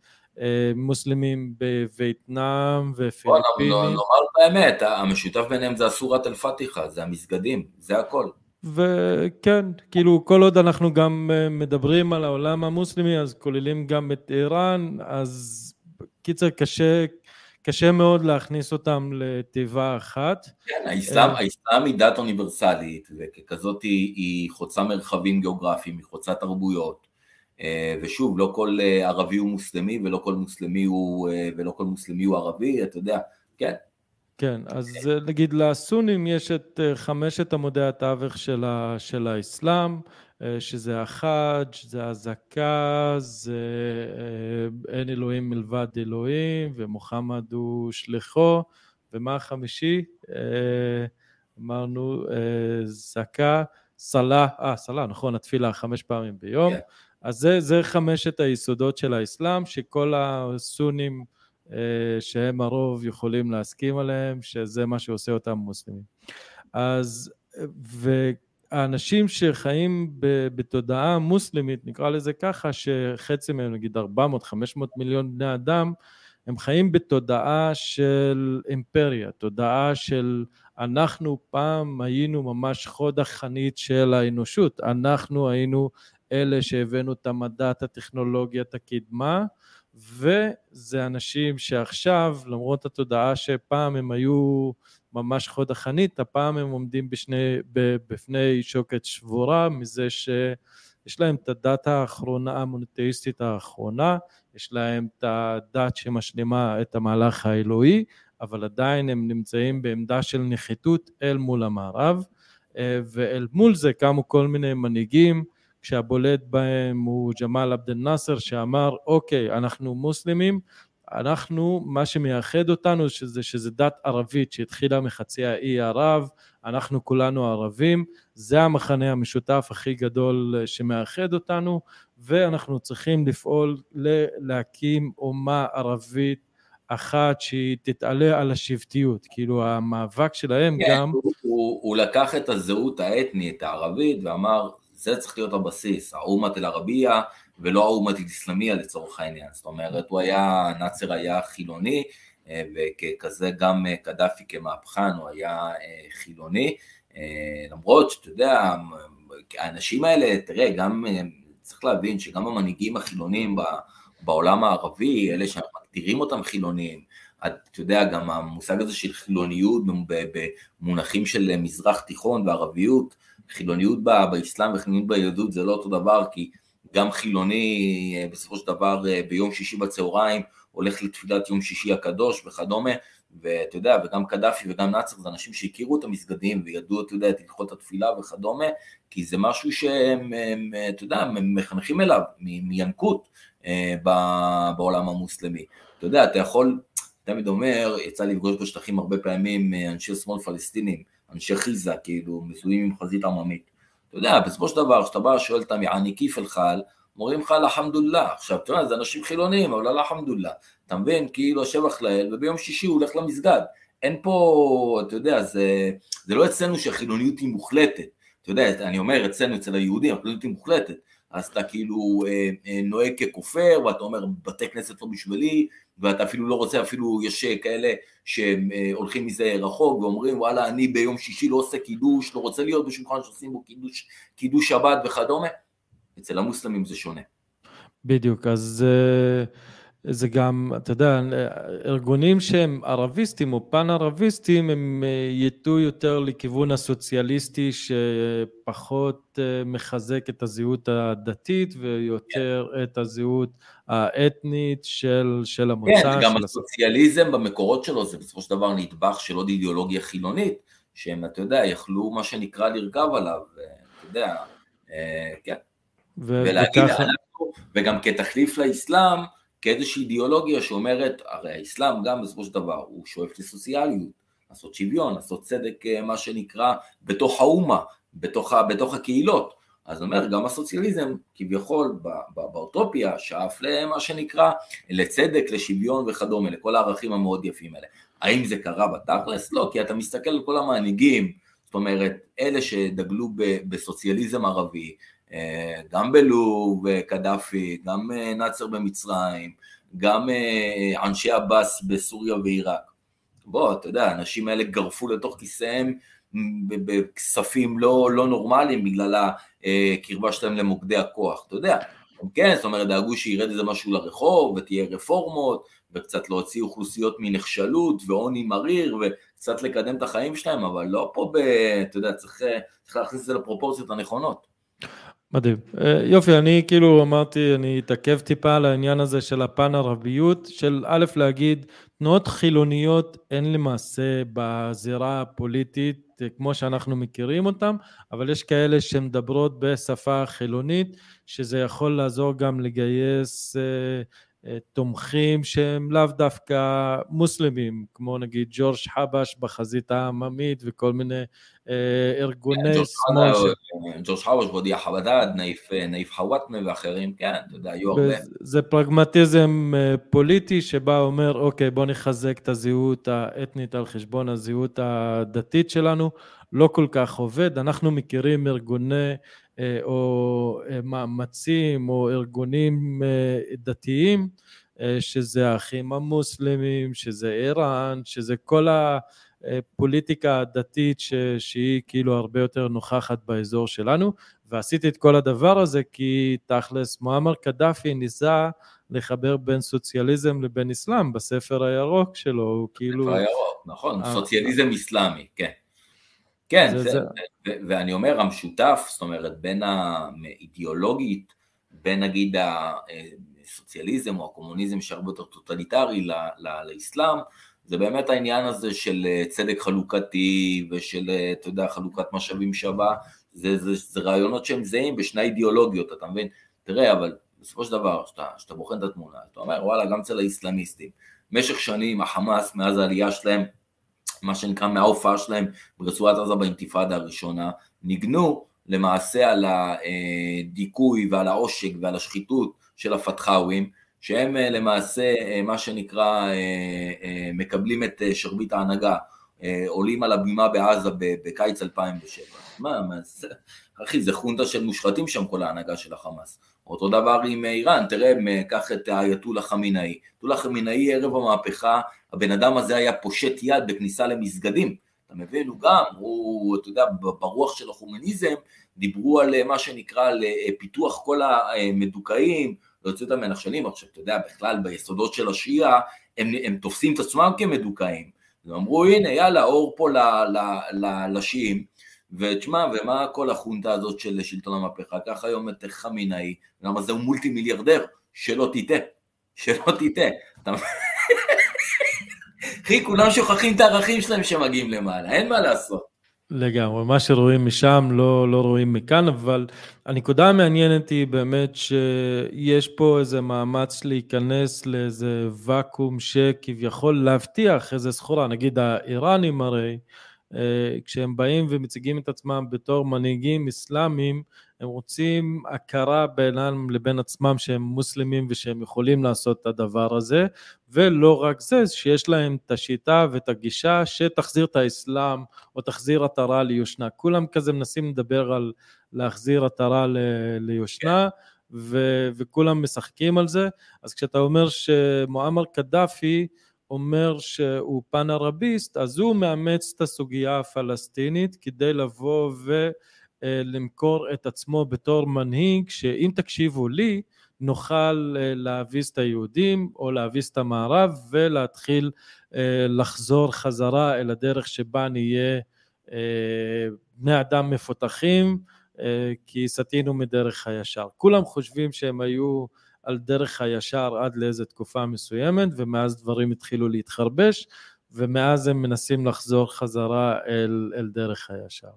מוסלמים בווייטנאם ופיליפינים. בוא נאמר את האמת, המשותף ביניהם זה אסורת אל-פתיחה, זה המסגדים, זה הכל. וכן, כאילו כל עוד אנחנו גם אה, מדברים על העולם המוסלמי, אז כוללים גם את איראן, אז קיצר קשה, קשה מאוד להכניס אותם לתיבה אחת. כן, האסלאם, אה, האסלאם היא דת אוניברסלית, וככזאת היא, היא חוצה מרחבים גיאוגרפיים, היא חוצה תרבויות. אה, ושוב, לא כל אה, ערבי הוא מוסלמי ולא כל מוסלמי הוא, ולא כל מוסלמי הוא ערבי, אתה יודע, כן. כן, אז נגיד לסונים יש את חמשת עמודי התווך של, ה, של האסלאם, אה, שזה החאג', זה הזקה, זה אה, אין אלוהים מלבד אלוהים, ומוחמד הוא שליחו, ומה החמישי? אה, אמרנו זקה, סלה, אה, סלה, נכון, התפילה חמש פעמים ביום. Yeah. אז זה, זה חמשת היסודות של האסלאם, שכל הסונים שהם הרוב יכולים להסכים עליהם, שזה מה שעושה אותם מוסלמים. אז, ו... האנשים שחיים בתודעה מוסלמית, נקרא לזה ככה, שחצי מהם, נגיד 400-500 מיליון בני אדם, הם חיים בתודעה של אימפריה, תודעה של אנחנו פעם היינו ממש חוד החנית של האנושות, אנחנו היינו אלה שהבאנו את המדע, את הטכנולוגיה, את הקדמה, וזה אנשים שעכשיו, למרות התודעה שפעם הם היו ממש חוד החנית, הפעם הם עומדים בשני, בפני שוקת שבורה מזה שיש להם את הדת האחרונה, המונותאיסטית האחרונה, יש להם את הדת שמשלימה את המהלך האלוהי, אבל עדיין הם נמצאים בעמדה של נחיתות אל מול המערב, אה, ואל מול זה קמו כל מיני מנהיגים, כשהבולט בהם הוא ג'מאל עבד אל-נאצר שאמר אוקיי אנחנו מוסלמים אנחנו, מה שמייחד אותנו שזה, שזה דת ערבית שהתחילה מחצי האי ערב, אנחנו כולנו ערבים, זה המחנה המשותף הכי גדול שמאחד אותנו, ואנחנו צריכים לפעול להקים אומה ערבית אחת שהיא תתעלה על השבטיות, כאילו המאבק שלהם כן, גם... הוא, הוא, הוא לקח את הזהות האתנית הערבית ואמר, זה צריך להיות הבסיס, האומת אל-ערבייה ולא האומת אסלאמיה לצורך העניין, זאת אומרת הוא היה, נאצר היה חילוני אה, וככזה גם אה, קדאפי כמהפכן הוא היה אה, חילוני, למרות שאתה יודע, האנשים האלה, תראה, גם צריך להבין שגם המנהיגים החילונים בעולם הערבי, אלה שאנחנו מגדירים אותם חילונים, אתה יודע, גם המושג הזה של חילוניות במונחים של מזרח תיכון וערביות, חילוניות באסלאם וחילוניות ביהדות זה לא אותו דבר, כי גם חילוני אה, בסופו של דבר אה, ביום שישי בצהריים הולך לתפילת יום שישי הקדוש וכדומה, ואתה יודע, וגם קדאפי וגם נאצר זה אנשים שהכירו את המסגדים וידעו, אתה יודע, את הלכות התפילה וכדומה, כי זה משהו שהם, אתה יודע, מחנכים אליו מינקות אה, בעולם המוסלמי. אתה יודע, אתה יכול, תמיד אומר, יצא לפגוש בשטחים הרבה פעמים אנשי שמאל פלסטינים, אנשי חיזה, כאילו, מזוהים עם חזית עממית. אתה יודע, בסופו של דבר, כשאתה בא שואל אותם, יעני כיף אל-חל, אומרים לך אלחמדוללה. עכשיו, אתה יודע, זה אנשים חילונים, אבל אלחמדוללה. אתה מבין? כאילו השבח לאל, וביום שישי הוא הולך למסגד. אין פה, אתה יודע, זה, זה לא אצלנו שהחילוניות היא מוחלטת. אתה יודע, אני אומר אצלנו, אצל היהודים, החילוניות היא מוחלטת. אז אתה כאילו אה, אה, נוהג ככופר, ואתה אומר, בתי כנסת לא בשבילי, ואתה אפילו לא רוצה, אפילו יש כאלה שהולכים מזה רחוק ואומרים, וואלה, אני ביום שישי לא עושה קידוש, לא רוצה להיות בשולחן שעושים בו קידוש, קידוש שבת וכדומה. אצל המוסלמים זה שונה. בדיוק, אז... Uh... זה גם, אתה יודע, ארגונים שהם ערביסטים או פן-ערביסטים, הם אה, ייטו יותר לכיוון הסוציאליסטי שפחות אה, מחזק את הזהות הדתית ויותר yeah. את הזהות האתנית של, של המוצא. כן, גם של הסוציאליזם הס... במקורות שלו זה בסופו של דבר נדבך של עוד אידיאולוגיה חילונית, שהם, אתה יודע, יכלו מה שנקרא לרכב עליו, אתה יודע, אה, כן. ו- ולהגיד, וככה... וגם כתחליף לאסלאם, כאיזושהי אידיאולוגיה שאומרת, הרי האסלאם גם בסופו של דבר הוא שואף לסוציאליות, לעשות שוויון, לעשות צדק אה, מה שנקרא בתוך האומה, בתוך, בתוך הקהילות. אז אומר, גם הסוציאליזם כביכול באוטופיה שאף למה שנקרא לצדק, לשוויון וכדומה, לכל הערכים המאוד יפים האלה. האם זה קרה בתכלס? לא, כי אתה מסתכל על כל המנהיגים, זאת אומרת, אלה שדגלו בסוציאליזם ערבי, גם בלוב, קדאפי, גם אה, נאצר במצרים, גם אה, אנשי עבאס בסוריה ועיראק. בוא, אתה יודע, האנשים האלה גרפו לתוך כיסיהם בכספים לא, לא נורמליים בגלל הקרבה שלהם למוקדי הכוח, אתה יודע. כן, זאת אומרת, דאגו שירד איזה משהו לרחוב ותהיה רפורמות וקצת להוציא אוכלוסיות מנחשלות ועוני מריר וקצת לקדם את החיים שלהם, אבל לא פה ב... אתה יודע, צריך, צריך להכניס את זה לפרופורציות הנכונות. מדהים. אה, יופי, אני כאילו אמרתי, אני אתעכב טיפה על העניין הזה של הפן הרביות, של א', להגיד, תנועות חילוניות אין למעשה בזירה הפוליטית אה, כמו שאנחנו מכירים אותן, אבל יש כאלה שמדברות בשפה חילונית, שזה יכול לעזור גם לגייס אה, תומכים שהם לאו דווקא מוסלמים, כמו נגיד ג'ורג' חבש בחזית העממית וכל מיני אה, ארגוני שמאל. ג'ורג' חבש, בודיה חבדד, נאיף חוואטמה ואחרים, כן, אתה יודע, היו הרבה. זה פרגמטיזם אה, פוליטי שבא אומר, אוקיי, בוא נחזק את הזהות האתנית על חשבון הזהות הדתית שלנו, לא כל כך עובד. אנחנו מכירים ארגוני אה, או אה, מאמצים או ארגונים אה, דתיים, שזה האחים המוסלמים, שזה איראן, שזה כל הפוליטיקה הדתית ש, שהיא כאילו הרבה יותר נוכחת באזור שלנו, ועשיתי את כל הדבר הזה כי תכלס מועמר קדאפי ניסה לחבר בין סוציאליזם לבין אסלאם בספר הירוק שלו, הוא כאילו... בספר הירוק, נכון, סוציאליזם אסלאמי, כן. כן, זה, זה, זה... ו- ואני אומר, המשותף, זאת אומרת, בין האידיאולוגית, בין נגיד הסוציאליזם או הקומוניזם שהרבה יותר טוטליטרי לאסלאם, זה באמת העניין הזה של אה, צדק חלוקתי ושל, אה, אתה יודע, חלוקת משאבים שווה, זה, זה, זה רעיונות שהם זהים בשני אידיאולוגיות, אתה מבין? תראה, אבל בסופו של דבר, כשאתה בוחן את התמונה, אתה אומר, וואלה, גם אצל האסלאמיסטים, במשך שנים החמאס, מאז העלייה שלהם, מה שנקרא מההופעה שלהם ברצועת עזה באינתיפאדה הראשונה, ניגנו למעשה על הדיכוי ועל העושק ועל השחיתות של הפתחאווים, שהם אה, למעשה אה, מה שנקרא אה, מקבלים את שרביט ההנהגה, עולים על הבימה בעזה בקיץ 2007. מה, מה זה, אחי, זה חונטה של מושחתים שם כל ההנהגה של החמאס. אותו דבר עם איראן, תראה, קח את האייתולה חמינאי. אייתולה חמינאי ערב המהפכה, הבן אדם הזה היה פושט יד בכניסה למסגדים. אתה מבין? הוא גם, הוא, אתה יודע, ברוח של החומניזם, דיברו על מה שנקרא, על פיתוח כל המדוכאים, להוציא אותם מהנחשלים. עכשיו, אתה יודע, בכלל ביסודות של השיעה, הם, הם תופסים את עצמם כמדוכאים. הם אמרו, הנה, יאללה, אור פה לשיעים. ותשמע, ומה כל החונטה הזאת של שלטון המהפכה? קח היום את חמינאי, למה זהו מולטי מיליארדר, שלא תטעה, שלא תטעה. אחי, כולם שוכחים את הערכים שלהם שמגיעים למעלה, אין מה לעשות. לגמרי, מה שרואים משם לא, לא רואים מכאן, אבל הנקודה המעניינת היא באמת שיש פה איזה מאמץ להיכנס לאיזה ואקום שכביכול להבטיח איזה סחורה, נגיד האיראנים הרי, אה, כשהם באים ומציגים את עצמם בתור מנהיגים אסלאמיים, הם רוצים הכרה בינם לבין עצמם שהם מוסלמים ושהם יכולים לעשות את הדבר הזה, ולא רק זה, שיש להם את השיטה ואת הגישה שתחזיר את האסלאם או תחזיר עטרה ליושנה. כולם כזה מנסים לדבר על להחזיר עטרה ליושנה. ו- וכולם משחקים על זה, אז כשאתה אומר שמועמר קדאפי אומר שהוא פן ערביסט, אז הוא מאמץ את הסוגיה הפלסטינית כדי לבוא ולמכור את עצמו בתור מנהיג, שאם תקשיבו לי, נוכל אה, להביס את היהודים או להביס את המערב ולהתחיל אה, לחזור חזרה אל הדרך שבה נהיה אה, בני אדם מפותחים, כי סטינו מדרך הישר. כולם חושבים שהם היו על דרך הישר עד לאיזה תקופה מסוימת, ומאז דברים התחילו להתחרבש, ומאז הם מנסים לחזור חזרה אל, אל דרך הישר.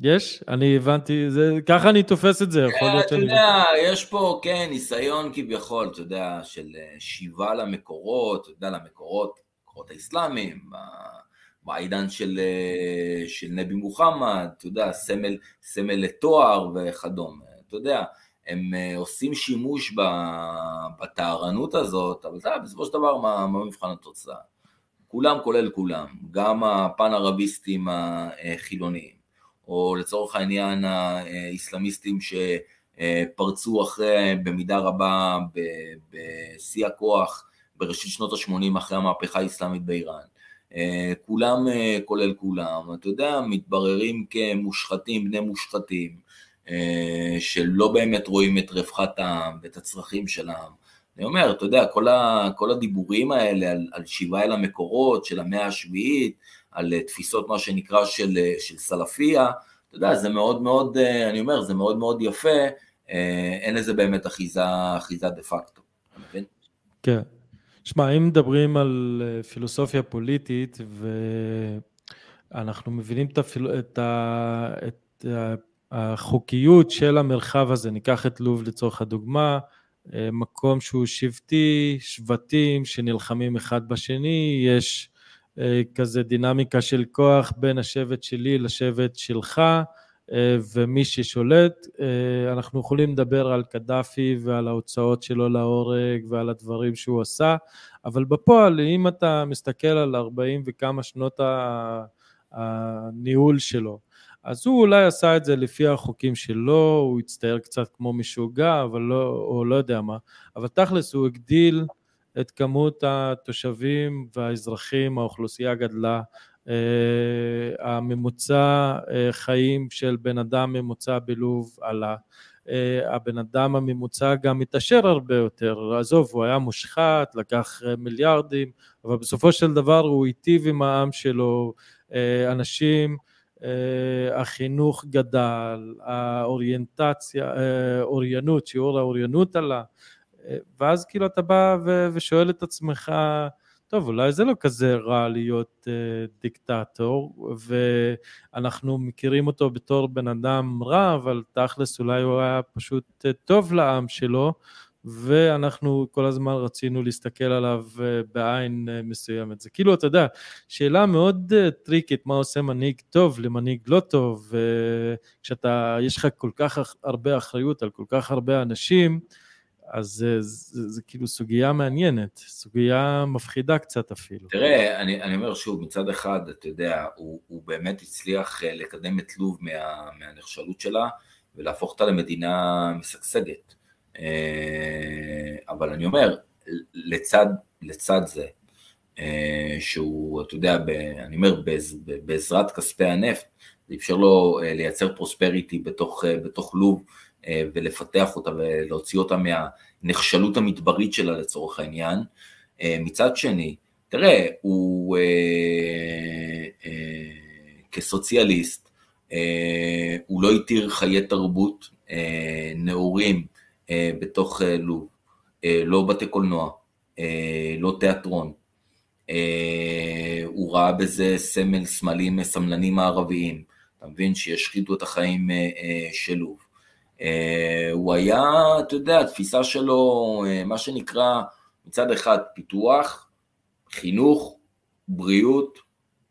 יש? אני הבנתי, זה, ככה אני תופס את זה, יכול להיות שאני... אתה יודע, יש פה, כן, ניסיון כביכול, אתה יודע, של אה, שיבה למקורות, אתה יודע, למקורות, מקורות האסלאמיים, בעידן של, אה, של נבי מוחמד, אתה יודע, סמל, סמל לתואר וכדומה, אתה יודע, הם אה, עושים שימוש בטהרנות הזאת, אבל זה בסופו של דבר מה, מה מבחן התוצאה. כולם כולל כולם, גם הפן ערביסטים החילוניים, או לצורך העניין האיסלאמיסטים שפרצו אחרי, במידה רבה, בשיא הכוח, בראשית שנות ה-80 אחרי המהפכה האסלאמית באיראן. אה, כולם אה, כולל כולם, אתה יודע, מתבררים כמושחתים, בני מושחתים, אה, שלא באמת רואים את רווחת העם ואת הצרכים של העם. אני אומר, אתה יודע, כל, ה, כל הדיבורים האלה על, על שיבה אל המקורות של המאה השביעית, על אה, תפיסות מה שנקרא של, אה, של סלפיה, אתה יודע, זה מאוד מאוד, אני אומר, זה מאוד מאוד יפה, אין לזה באמת אחיזה, אחיזה דה פקטו, אתה מבין? כן. שמע, אם מדברים על פילוסופיה פוליטית, ואנחנו מבינים את, הפיל... את, ה... את החוקיות של המרחב הזה, ניקח את לוב לצורך הדוגמה, אה, מקום שהוא שבטי, שבטים שנלחמים אחד בשני, יש אה, כזה דינמיקה של כוח בין השבט שלי לשבט שלך, אה, ומי ששולט, אנחנו יכולים לדבר על קדאפי ועל ההוצאות שלו להורג ועל הדברים שהוא עשה, אבל בפועל, אם אתה מסתכל על 40 וכמה שנות הניהול שלו, אז הוא אולי עשה את זה לפי החוקים שלו, הוא הצטייר קצת כמו משוגע, אבל לא, או לא יודע מה, אבל תכלס הוא הגדיל את כמות התושבים והאזרחים, האוכלוסייה גדלה, uh, הממוצע uh, חיים של בן אדם ממוצע בלוב עלה, uh, הבן אדם הממוצע גם התעשר הרבה יותר, עזוב, הוא היה מושחת, לקח מיליארדים, אבל בסופו של דבר הוא היטיב עם העם שלו, אנשים אה, החינוך גדל, האוריינטציה, אה, אוריינות, שיעור האוריינות עלה, אה, ואז כאילו אתה בא ושואל את עצמך, טוב, אולי זה לא כזה רע להיות דיקטטור, ואנחנו מכירים אותו בתור בן אדם רע, אבל תכלס אולי הוא היה פשוט טוב לעם שלו, ואנחנו כל הזמן רצינו להסתכל עליו אה, בעין אה, מסוימת. זה כאילו, אתה יודע, שאלה מאוד אה, טריקית, מה עושה מנהיג טוב למנהיג לא טוב, וכשאתה, יש לך כל כך הרבה אחריות על כל כך הרבה אנשים, אז זה, זה, זה כאילו סוגיה מעניינת, סוגיה מפחידה קצת אפילו. תראה, אני, אני אומר שוב, מצד אחד, אתה יודע, הוא, הוא באמת הצליח לקדם את לוב מה, מהנחשלות שלה ולהפוך אותה למדינה משגשגת. אה, אבל אני אומר, לצד, לצד זה, אה, שהוא, אתה יודע, ב, אני אומר, בעזרת כספי הנפט, זה אפשר לו אה, לייצר פרוספריטי בתוך, בתוך לוב ולפתח אותה ולהוציא אותה מהנחשלות המדברית שלה לצורך העניין. מצד שני, תראה, הוא כסוציאליסט, הוא לא התיר חיי תרבות נאורים אה, בתוך אה, לוב, אה, לא בתי קולנוע, לא תיאטרון. הוא ראה בזה סמל סמלים, סמלנים הערביים, אתה מבין, שישחיתו את החיים של לוב. הוא היה, אתה יודע, התפיסה שלו, מה שנקרא, מצד אחד פיתוח, חינוך, בריאות,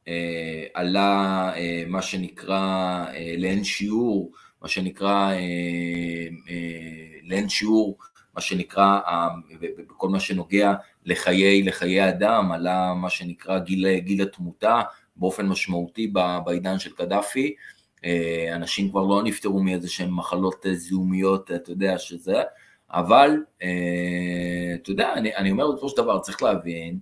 אה, עלה אה, מה שנקרא אה, לאין שיעור, מה שנקרא לאין שיעור, מה שנקרא, בכל מה שנוגע לחיי, לחיי אדם, עלה מה שנקרא גיל, גיל התמותה באופן משמעותי בעידן של קדאפי, אנשים כבר לא נפטרו מאיזה שהן מחלות זיהומיות, אתה יודע שזה, אבל אתה יודע, אני, אני אומר בסופו של דבר, צריך להבין,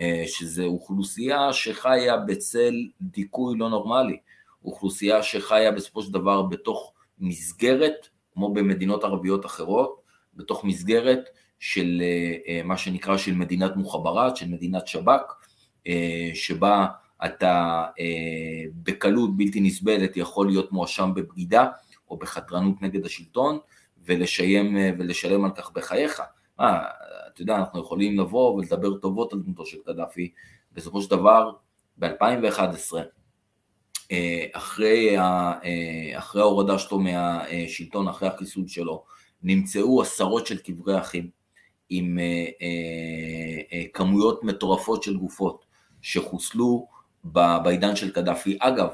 אה, שזו אוכלוסייה שחיה בצל דיכוי לא נורמלי, אוכלוסייה שחיה בסופו של דבר בתוך מסגרת, כמו במדינות ערביות אחרות, בתוך מסגרת של אה, אה, מה שנקרא של מדינת מוחברת, של מדינת שב"כ, שבה אתה בקלות בלתי נסבלת יכול להיות מואשם בבגידה או בחתרנות נגד השלטון ולשיים, ולשלם על כך בחייך. מה, אתה יודע, אנחנו יכולים לבוא ולדבר טובות על דמותו של קדאפי, בסופו של דבר, ב-2011, אה, אחרי, אה, אחרי ההורדה שלו מהשלטון, אחרי החיסול שלו, נמצאו עשרות של קברי אחים עם אה, כמויות מטורפות של גופות שחוסלו בעידן של קדאפי. אגב,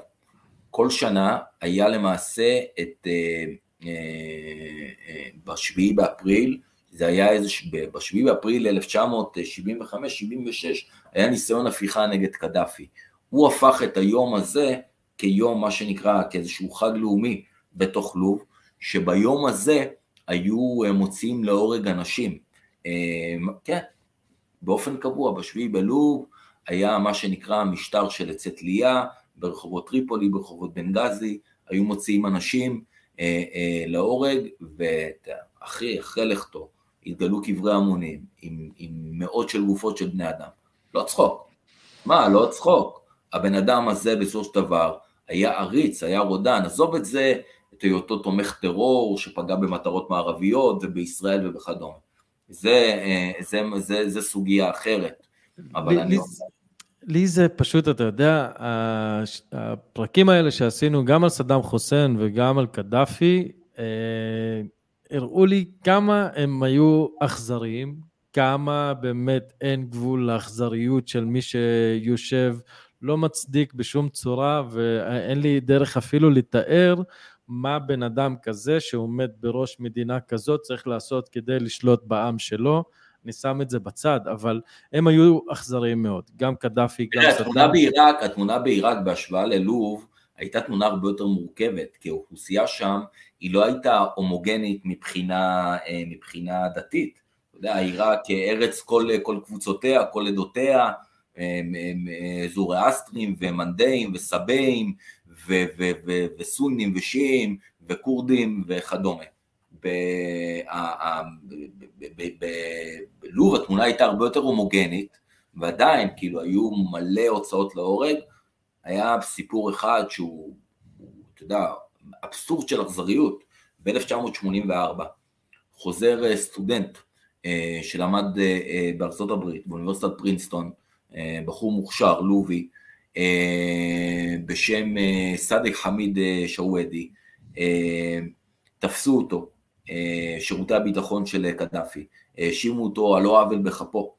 כל שנה היה למעשה את, בשביעי באפריל, זה היה איזה, ב-7 באפריל 1975-76 היה ניסיון הפיכה נגד קדאפי. הוא הפך את היום הזה כיום, מה שנקרא, כאיזשהו חג לאומי בתוך לוב, שביום הזה היו אה, מוציאים להורג אנשים. אה, כן, באופן קבוע, בשביעי בלוב היה מה שנקרא משטר של עצי תלייה, ברחובות טריפולי, ברחובות בנגזי, היו מוציאים אנשים אה, אה, להורג, ואחרי, אחרי לכתו, התגלו קברי המונים עם, עם מאות של גופות של בני אדם. לא צחוק. מה, לא צחוק. הבן אדם הזה בסופו של דבר היה עריץ, היה רודן, עזוב את זה, את היותו תומך טרור שפגע במטרות מערביות ובישראל וכדומה. זה, אה, זה, זה, זה, זה סוגיה אחרת. אבל לי, אני... לי זה פשוט, אתה יודע, הפרקים האלה שעשינו גם על סדאם חוסיין וגם על קדאפי, אה, הראו לי כמה הם היו אכזריים, כמה באמת אין גבול לאכזריות של מי שיושב, לא מצדיק בשום צורה, ואין לי דרך אפילו לתאר מה בן אדם כזה שעומד בראש מדינה כזאת צריך לעשות כדי לשלוט בעם שלו. אני שם את זה בצד, אבל הם היו אכזריים מאוד, גם קדאפי, גם סדאם. התמונה בעיראק, התמונה בעיראק בהשוואה ללוב, הייתה תמונה הרבה יותר מורכבת, כי האוכלוסייה שם היא לא הייתה הומוגנית מבחינה, אה, מבחינה דתית. אתה יודע, עיראק כארץ כל, כל קבוצותיה, כל עדותיה, זורואסטרים ומנדאים וסבאים וסונים ושיעים וכורדים וכדומה. בלוב התמונה הייתה הרבה יותר הומוגנית, ועדיין כאילו היו מלא הוצאות להורג, היה סיפור אחד שהוא, אתה יודע, אבסורד של אכזריות, ב-1984 חוזר אה, סטודנט אה, שלמד אה, בארצות הברית, באוניברסיטת פרינסטון, בחור מוכשר, לובי, בשם סאדק חמיד שוואדי, תפסו אותו, שירותי הביטחון של קדאפי, האשימו אותו על לא עוול בכפו,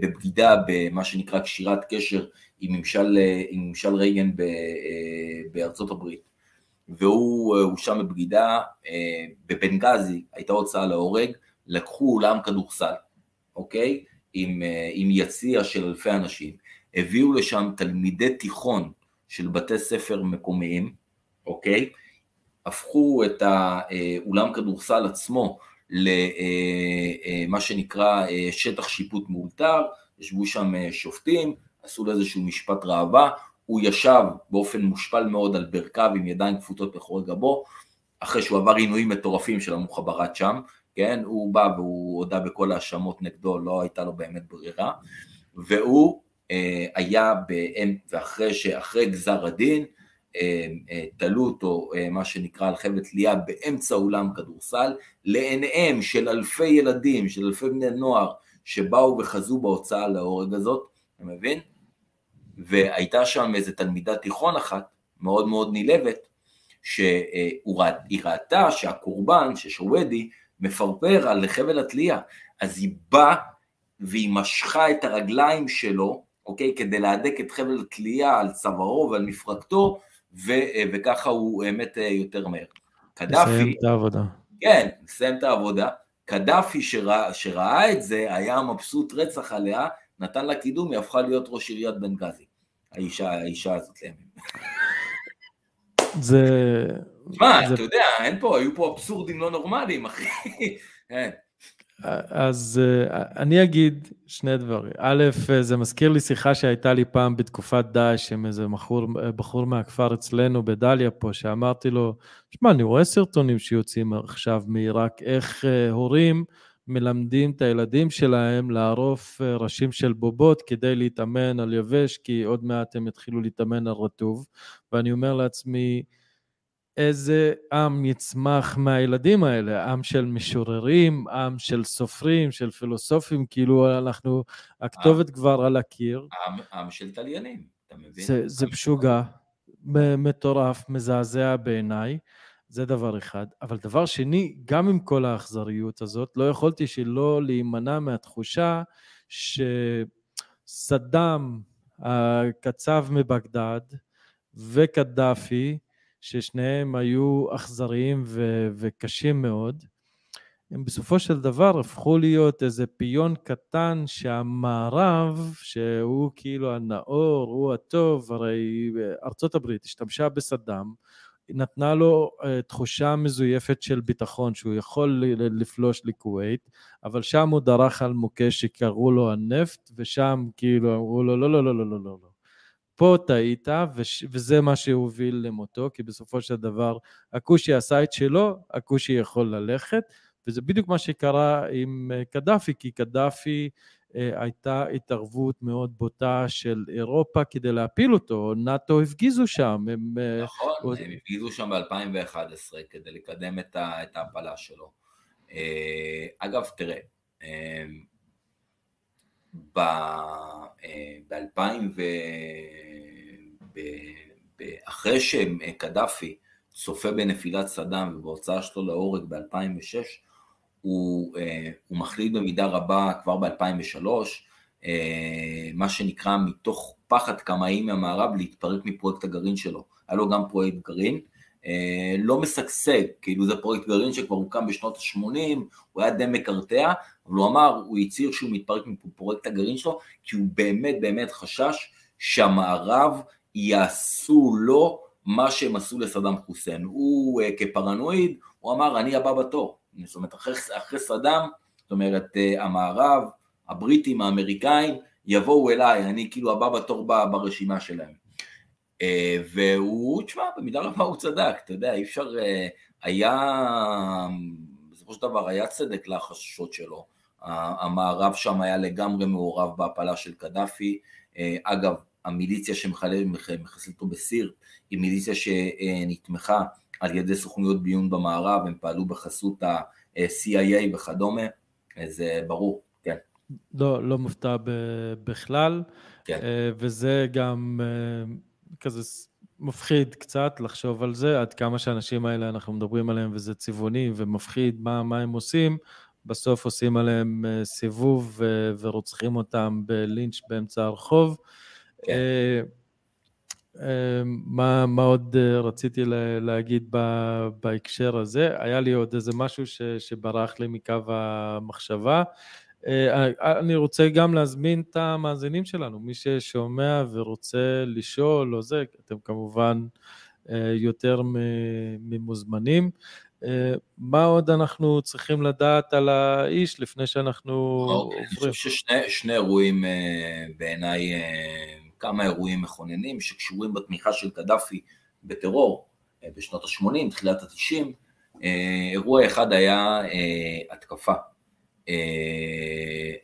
בבגידה במה שנקרא קשירת קשר עם ממשל, עם ממשל רייגן בארצות הברית. והוא הואשם בבגידה, אה, בבנגזי הייתה הוצאה להורג, לקחו אולם כדורסל, אוקיי? עם, אה, עם יציע של אלפי אנשים, הביאו לשם תלמידי תיכון של בתי ספר מקומיים, אוקיי? הפכו את האולם כדורסל עצמו למה אה, שנקרא שטח שיפוט מאולתר, ישבו שם שופטים, עשו לו איזשהו משפט ראווה, הוא ישב באופן מושפל מאוד על ברכיו עם ידיים כפותות מאחורי גבו, אחרי שהוא עבר עינויים מטורפים של המוחברת שם, כן, הוא בא והוא הודה בכל ההאשמות נגדו, לא הייתה לו באמת ברירה, והוא אה, היה, באמ... ואחרי שאחרי גזר הדין, אה, אה, תלו אותו, אה, מה שנקרא, על חבל תלייה באמצע אולם כדורסל, לעיניהם של אלפי ילדים, של אלפי בני נוער, שבאו וחזו בהוצאה להורג הזאת, אתה מבין? והייתה שם איזו תלמידת תיכון אחת, מאוד מאוד נלהבת, שהיא ראתה שהקורבן, ששוודי, מפרפר על חבל התלייה, אז היא באה והיא משכה את הרגליים שלו אוקיי? כדי להדק את חבל תלייה על צווארו ועל מפרקתו, ו, וככה הוא מת יותר מהר. קדאפי... לסיים את העבודה. כן, לסיים את העבודה. קדאפי שראה, שראה את זה, היה מבסוט רצח עליה, נתן לה קידום, היא הפכה להיות ראש עיריית בנגזי. האישה, האישה הזאת לימים. זה... מה, זה... אתה יודע, אין פה, היו פה אבסורדים לא נורמליים, אחי. אז אה, אני אגיד שני דברים. א', זה מזכיר לי שיחה שהייתה לי פעם בתקופת דאעש עם איזה בחור, בחור מהכפר אצלנו בדליה פה, שאמרתי לו, שמע, אני רואה סרטונים שיוצאים עכשיו מעיראק, איך אה, הורים מלמדים את הילדים שלהם לערוף אה, ראשים של בובות כדי להתאמן על יבש, כי עוד מעט הם יתחילו להתאמן על רטוב. ואני אומר לעצמי, איזה עם יצמח מהילדים האלה, עם של משוררים, עם של סופרים, של פילוסופים, כאילו אנחנו, הכתובת עם, כבר על הקיר. עם, עם של תליינים, אתה מבין? זה, זה משוגע, מטורף, מזעזע בעיניי, זה דבר אחד. אבל דבר שני, גם עם כל האכזריות הזאת, לא יכולתי שלא להימנע מהתחושה שסדאם, הקצב מבגדד, וקדאפי, ששניהם היו אכזריים ו- וקשים מאוד, הם בסופו של דבר הפכו להיות איזה פיון קטן שהמערב, שהוא כאילו הנאור, הוא הטוב, הרי ארצות הברית השתמשה בסדאם, נתנה לו uh, תחושה מזויפת של ביטחון, שהוא יכול לפלוש לכווית, אבל שם הוא דרך על מוקש שקראו לו הנפט, ושם כאילו אמרו לו לא, לא, לא, לא, לא, לא. פה טעית, וזה מה שהוביל למותו, כי בסופו של דבר הכושי עשה את שלו, הכושי יכול ללכת, וזה בדיוק מה שקרה עם אה, קדאפי, כי קדאפי אה, הייתה התערבות מאוד בוטה של אירופה כדי להפיל אותו, נאט"ו הפגיזו שם. הם, אה, נכון, הוא... הם הפגיזו שם ב-2011 כדי לקדם את ההפלה שלו. אגב, תראה, ב-2000 ו... אחרי שקדאפי צופה בנפילת סדאם ובהוצאה שלו להורג ב-2006, הוא, אה, הוא מחליט במידה רבה כבר ב-2003, אה, מה שנקרא מתוך פחד קמאי מהמערב להתפרק מפרויקט הגרעין שלו. היה לו גם פרויקט גרעין, אה, לא משגשג, כאילו זה פרויקט גרעין שכבר הוקם בשנות ה-80, הוא היה די מקרטע, אבל הוא אמר, הוא הצהיר שהוא מתפרק מפרויקט הגרעין שלו, כי הוא באמת באמת חשש שהמערב יעשו לו מה שהם עשו לסדאם חוסיין. הוא uh, כפרנואיד, הוא אמר, אני הבא בתור. זאת אומרת, אחרי, אחרי סדאם, זאת אומרת, uh, המערב, הבריטים, האמריקאים, יבואו אליי, אני כאילו הבא בתור ברשימה שלהם. Uh, והוא, תשמע, במידה רבה הוא צדק, אתה יודע, אי אפשר, uh, היה, בסופו של דבר היה צדק לחששות שלו. המערב שם היה לגמרי מעורב בהפלה של קדאפי. אגב, המיליציה שמחסלת אותו בסיר היא מיליציה שנתמכה על ידי סוכנויות ביון במערב, הם פעלו בחסות ה-CIA וכדומה, זה ברור, כן. לא, לא מופתע בכלל, כן. אה, וזה גם אה, כזה מפחיד קצת לחשוב על זה, עד כמה שהאנשים האלה, אנחנו מדברים עליהם וזה צבעוני ומפחיד מה, מה הם עושים, בסוף עושים עליהם אה, סיבוב ורוצחים אותם בלינץ' באמצע הרחוב. כן. אה, אה, מה, מה עוד אה, רציתי להגיד בהקשר הזה? היה לי עוד איזה משהו ש, שברח לי מקו המחשבה. אני רוצה גם להזמין את המאזינים שלנו, מי ששומע ורוצה לשאול או זה, אתם כמובן יותר ממוזמנים. מה עוד אנחנו צריכים לדעת על האיש לפני שאנחנו עוברים? אני חושב ששני אירועים בעיניי כמה אירועים מכוננים שקשורים בתמיכה של קדאפי בטרור אה, בשנות ה-80, תחילת ה-90. אה, אירוע אחד היה אה, התקפה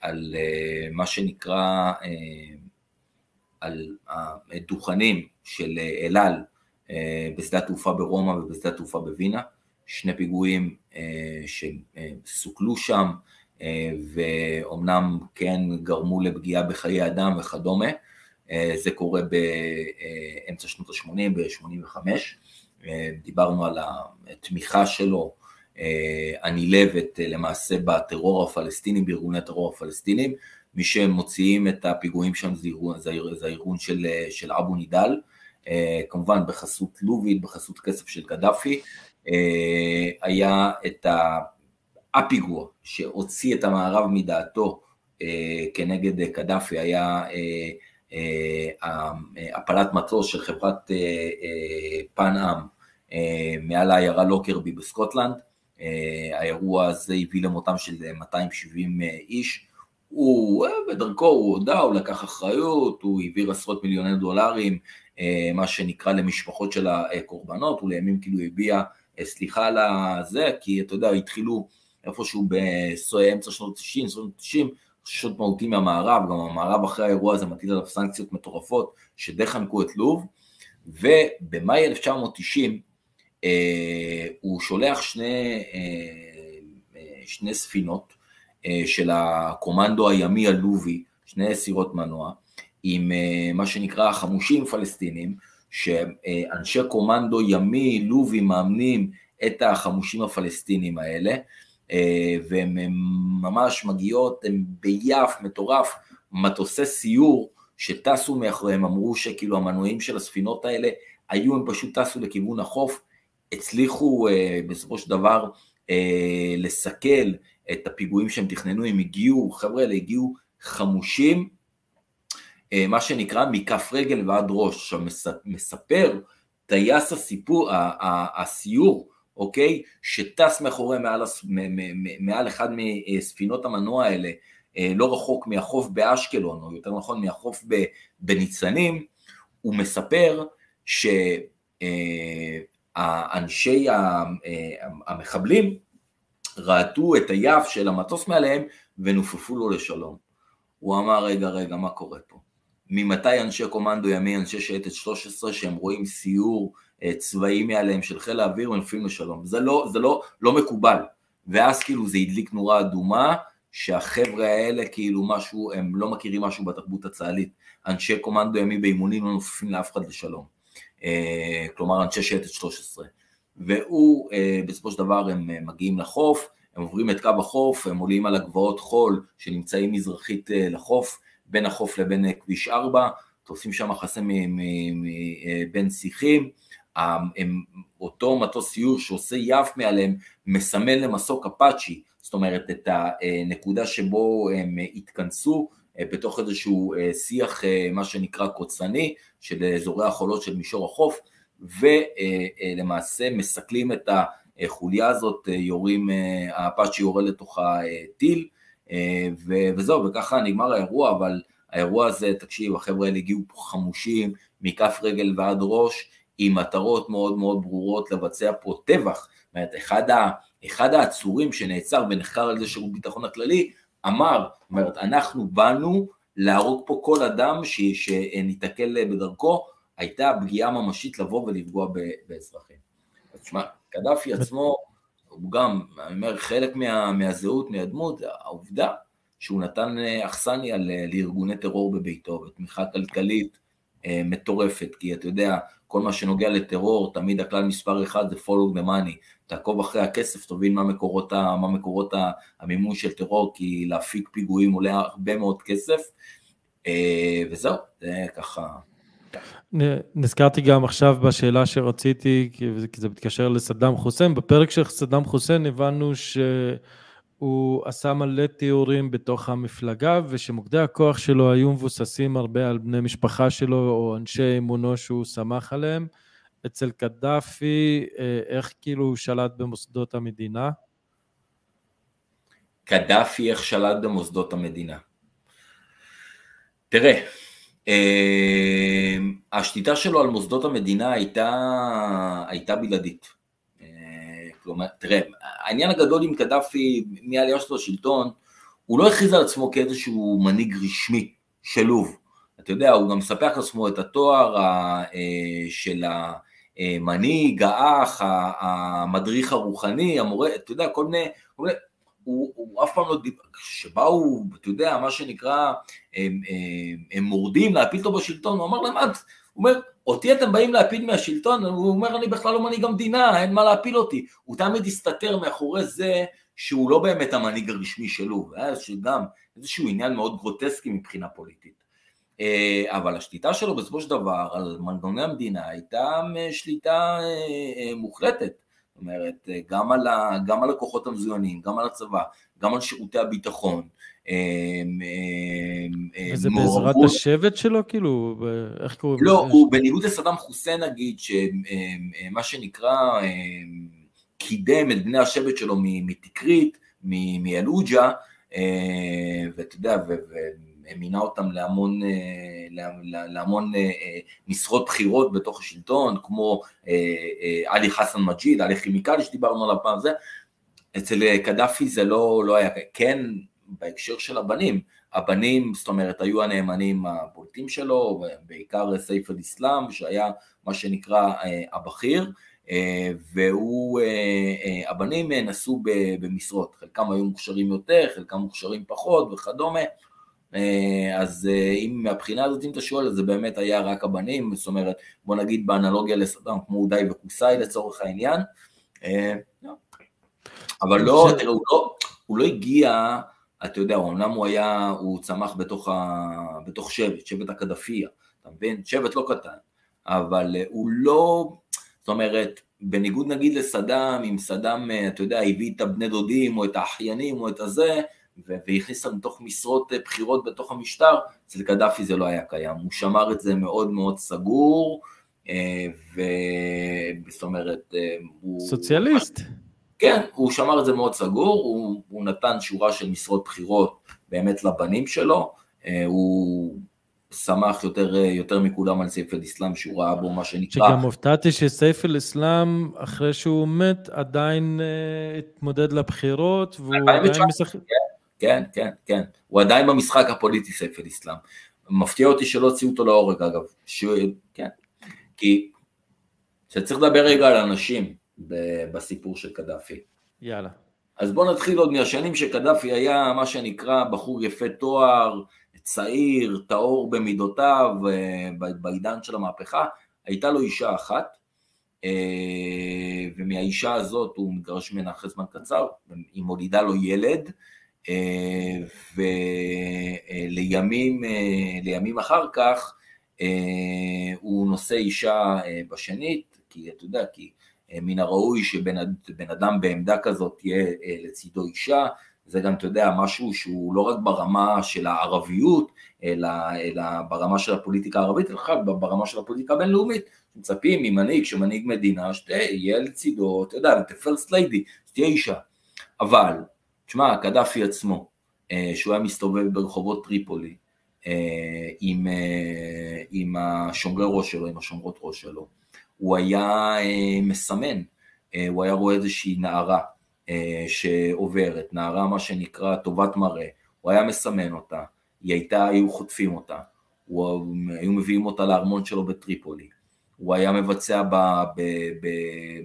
על מה שנקרא, על הדוכנים של אל על בשדה התעופה ברומא ובשדה התעופה בווינה, שני פיגועים שסוכלו שם ואומנם כן גרמו לפגיעה בחיי אדם וכדומה, אה, זה קורה באמצע שנות ה-80, ב-85. אה, דיברנו על התמיכה שלו אה, הנלהבת למעשה בטרור הפלסטיני, בארגוני הטרור הפלסטינים, מי שמוציאים את הפיגועים שם זה ארגון, זה, הארגון של, של אבו נידל, כמובן בחסות לוביל, בחסות כסף של קדאפי, היה את הפיגוע שהוציא את המערב מדעתו כנגד קדאפי, היה הפלת מטוס של חברת פן עם מעל העיירה לוקרבי בסקוטלנד, האירוע הזה הביא למותם של 270 איש, הוא בדרכו, הוא הודה, הוא לקח אחריות, הוא העביר עשרות מיליוני דולרים, מה שנקרא למשפחות של הקורבנות, הוא לימים כאילו הביע סליחה על זה, כי אתה יודע, התחילו איפשהו באמצע שנות ה-90, שנות ה-90, חששות מהותי מהמערב, גם המערב אחרי האירוע הזה מטיל עליו סנקציות מטורפות שדי חנקו את לוב, ובמאי 1990 אה, הוא שולח שני, אה, אה, שני ספינות אה, של הקומנדו הימי הלובי, שני סירות מנוע, עם אה, מה שנקרא חמושים פלסטינים, שאנשי קומנדו ימי לובי מאמנים את החמושים הפלסטינים האלה, אה, והן ממש מגיעות, הן ביעף מטורף, מטוסי סיור שטסו מאחוריהם, אמרו שכאילו המנועים של הספינות האלה היו, הם פשוט טסו לכיוון החוף, הצליחו אה, בסופו של דבר אה, לסכל את הפיגועים שהם תכננו, הם הגיעו, חבר'ה האלה הגיעו חמושים, מה שנקרא מכף רגל ועד ראש, עכשיו מספר טייס הסיפור, הסיור אוקיי? שטס מאחורי מעל, מעל אחד מספינות המנוע האלה, אה, לא רחוק מהחוף באשקלון, או יותר נכון מהחוף בניצנים, הוא מספר שאנשי אה, המחבלים רעטו את היף של המטוס מעליהם ונופפו לו לשלום. הוא אמר, רגע, רגע, מה קורה פה? ממתי אנשי קומנדו ימי, אנשי שייטת 13, שהם רואים סיור אה, צבאי מעליהם של חיל האוויר מנופים לשלום. זה לא, זה לא, לא מקובל. ואז כאילו זה הדליק נורה אדומה, שהחבר'ה האלה כאילו משהו, הם לא מכירים משהו בתרבות הצה"לית. אנשי קומנדו ימי באימונים לא נופפים לאף אחד לשלום. אה, כלומר אנשי שייטת 13. והוא, אה, בסופו של דבר הם מגיעים לחוף, הם עוברים את קו החוף, הם עולים על הגבעות חול שנמצאים מזרחית לחוף, בין החוף לבין כביש 4, תופסים שם מחסה בין שיחים, הם, אותו מטוס סיור שעושה יף מעליהם מסמן למסוק אפאצ'י, זאת אומרת את הנקודה שבו הם התכנסו אה, בתוך איזשהו אה, שיח אה, מה שנקרא קוצני של אזורי החולות של מישור החוף ולמעשה מסכלים את החוליה הזאת, יורים, האפאצ'י יורה לתוכה טיל וזהו וככה נגמר האירוע אבל האירוע הזה, תקשיב, החבר'ה האלה הגיעו פה חמושים מכף רגל ועד ראש עם מטרות מאוד מאוד ברורות לבצע פה טבח. זאת אומרת, אחד, העצורים שנעצר ונחקר על ידי שירות ביטחון הכללי, אמר, זאת אומרת, אנחנו באנו להרוג פה כל אדם שניתקל בדרכו, הייתה פגיעה ממשית לבוא ולפגוע באזרחים. אז תשמע, קדאפי עצמו, הוא גם, אני אומר, חלק מה, מהזהות, מהדמות, העובדה שהוא נתן אכסניה לארגוני טרור בביתו, ותמיכה כלכלית אה, מטורפת, כי אתה יודע, כל מה שנוגע לטרור, תמיד הכלל מספר אחד זה follow the money, תעקוב אחרי הכסף, תבין מה מקורות, מה מקורות המימון של טרור, כי להפיק פיגועים עולה הרבה מאוד כסף, אה, וזהו, זה ככה. נזכרתי גם עכשיו בשאלה שרציתי, כי זה מתקשר לסדאם חוסיין, בפרק של סדאם חוסיין הבנו ש... הוא עשה מלא תיאורים בתוך המפלגה ושמוקדי הכוח שלו היו מבוססים הרבה על בני משפחה שלו או אנשי אמונו שהוא סמך עליהם. אצל קדאפי, אה, איך כאילו הוא שלט במוסדות המדינה? קדאפי איך שלט במוסדות המדינה. תראה, אה, השליטה שלו על מוסדות המדינה הייתה, הייתה בלעדית. כלומר, תראה, העניין הגדול עם קדאפי מהעלייה שלו לשלטון, הוא לא הכריז על עצמו כאיזשהו מנהיג רשמי של לוב. אתה יודע, הוא גם מספח לעצמו את התואר אה, של המנהיג, האח, המדריך הרוחני, המורה, אתה יודע, כל מיני, כל מיני הוא, הוא אף פעם לא דיבר, כשבאו, אתה יודע, מה שנקרא, הם, הם, הם מורדים להפיל אותו בשלטון, הוא אמר להם, הוא אומר, אותי אתם באים להפיל מהשלטון, הוא אומר אני בכלל לא מנהיג המדינה, אין מה להפיל אותי. הוא תמיד הסתתר מאחורי זה שהוא לא באמת המנהיג הרשמי שלו, היה גם איזשהו עניין מאוד גרוטסקי מבחינה פוליטית. אה, אבל השליטה שלו בסופו של דבר על מנגנוני המדינה הייתה שליטה מוחלטת. זאת אומרת, גם על, ה, גם על הכוחות המזוינים, גם על הצבא, גם על שירותי הביטחון. וזה בעזרת השבט שלו, כאילו? איך קוראים לזה? לא, הוא בניגוד לסדאם חוסיין נגיד, שמה שנקרא קידם את בני השבט שלו מתקרית, מאלוג'ה, ואתה יודע, ומינה אותם להמון, להמון משרות בכירות בתוך השלטון, כמו עלי חסן מג'יד, עלי כימיקלי שדיברנו עליו פעם, זה, אצל קדאפי זה לא, לא היה, כן בהקשר של הבנים, הבנים זאת אומרת היו הנאמנים הבולטים שלו, בעיקר סייף אל-אסלאם שהיה מה שנקרא הבכיר, והוא, הבנים נשאו במשרות, חלקם היו מוכשרים יותר, חלקם מוכשרים פחות וכדומה, אז אם מהבחינה הזאת אם אתה שואל זה באמת היה רק הבנים, זאת אומרת בוא נגיד באנלוגיה לסדאם כמו אודאי וקוסאי לצורך העניין, אבל לא, תראה הוא לא, הוא לא הגיע אתה יודע, אומנם הוא היה, הוא צמח בתוך, ה, בתוך שבט, שבט הקדפיה, אתה מבין? שבט לא קטן, אבל הוא לא, זאת אומרת, בניגוד נגיד לסדאם, אם סדאם, אתה יודע, הביא את הבני דודים או את האחיינים או את הזה, והכניס אותם לתוך משרות בחירות בתוך המשטר, אצל קדאפי זה לא היה קיים, הוא שמר את זה מאוד מאוד סגור, אה, וזאת אומרת, אה, הוא... סוציאליסט. כן, הוא שמר את זה מאוד סגור, הוא, הוא נתן שורה של משרות בחירות באמת לבנים שלו, אה, הוא שמח יותר, יותר מכולם על סייף אל-אסלאם שהוא ראה בו מה שנקרא. שגם הופתעתי שסייף אל-אסלאם אחרי שהוא מת עדיין uh, התמודד לבחירות והוא עדיין משחק... כן, כן, כן, כן, הוא עדיין במשחק הפוליטי סייף אל-אסלאם. מפתיע אותי שלא הוציאו אותו להורג אגב, ש... כן, כי שצריך לדבר רגע על אנשים, בסיפור של קדאפי. יאללה. אז בואו נתחיל עוד מהשנים שקדאפי היה מה שנקרא בחור יפה תואר, צעיר, טהור במידותיו, אה, בעידן של המהפכה, הייתה לו אישה אחת, אה, ומהאישה הזאת הוא מתגרש ממנה אחרי זמן קצר, היא מולידה לו ילד, אה, ולימים לימים אחר כך הוא נושא אישה בשנית, כי אתה יודע, כי מן הראוי שבן אדם בעמדה כזאת תהיה אה, לצידו אישה, זה גם, אתה יודע, משהו שהוא לא רק ברמה של הערביות, אלא, אלא ברמה של הפוליטיקה הערבית, אלא ברמה של הפוליטיקה הבינלאומית, מצפים ממנהיג שמנהיג מדינה, שתהיה לצידו, אתה יודע, את ה-first lady, שתהיה אישה. אבל, תשמע, קדאפי עצמו, אה, שהוא היה מסתובב ברחובות טריפולי, אה, עם, עם השומרי ראש שלו, עם השומרות ראש שלו, הוא היה אה, מסמן, אה, הוא היה רואה איזושהי נערה אה, שעוברת, נערה מה שנקרא טובת מראה, הוא היה מסמן אותה, היא הייתה, היו חוטפים אותה, הוא, היו מביאים אותה לארמון שלו בטריפולי, הוא היה מבצע ב, ב, ב,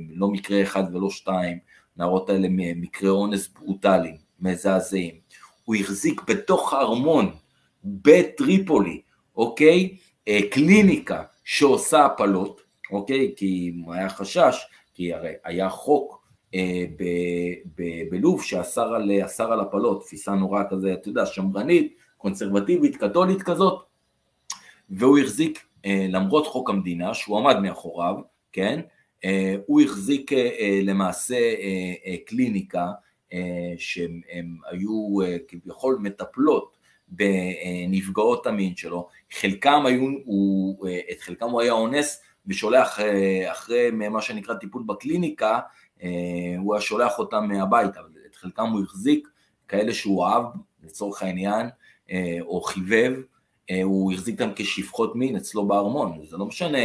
לא מקרה אחד ולא שתיים, נערות האלה מקרי אונס ברוטליים, מזעזעים, הוא החזיק בתוך הארמון בטריפולי, אוקיי, קליניקה שעושה הפלות, אוקיי? כי היה חשש, כי הרי היה חוק אה, בלוב שאסר על, על הפלות, תפיסה נורא כזה, אתה יודע, שמרנית, קונסרבטיבית, קתולית כזאת, והוא החזיק, אה, למרות חוק המדינה, שהוא עמד מאחוריו, כן? אה, הוא החזיק אה, אה, למעשה אה, אה, קליניקה אה, שהם היו אה, כביכול מטפלות בנפגעות המין שלו, חלקם היו, הוא, אה, את חלקם הוא היה אונס ושולח אה, אחרי מה שנקרא טיפול בקליניקה, אה, הוא היה שולח אותם מהבית, אבל את חלקם הוא החזיק, כאלה שהוא אהב לצורך העניין, אה, או חיבב, הוא החזיק אותם כשפחות מין אצלו בארמון, זה לא משנה,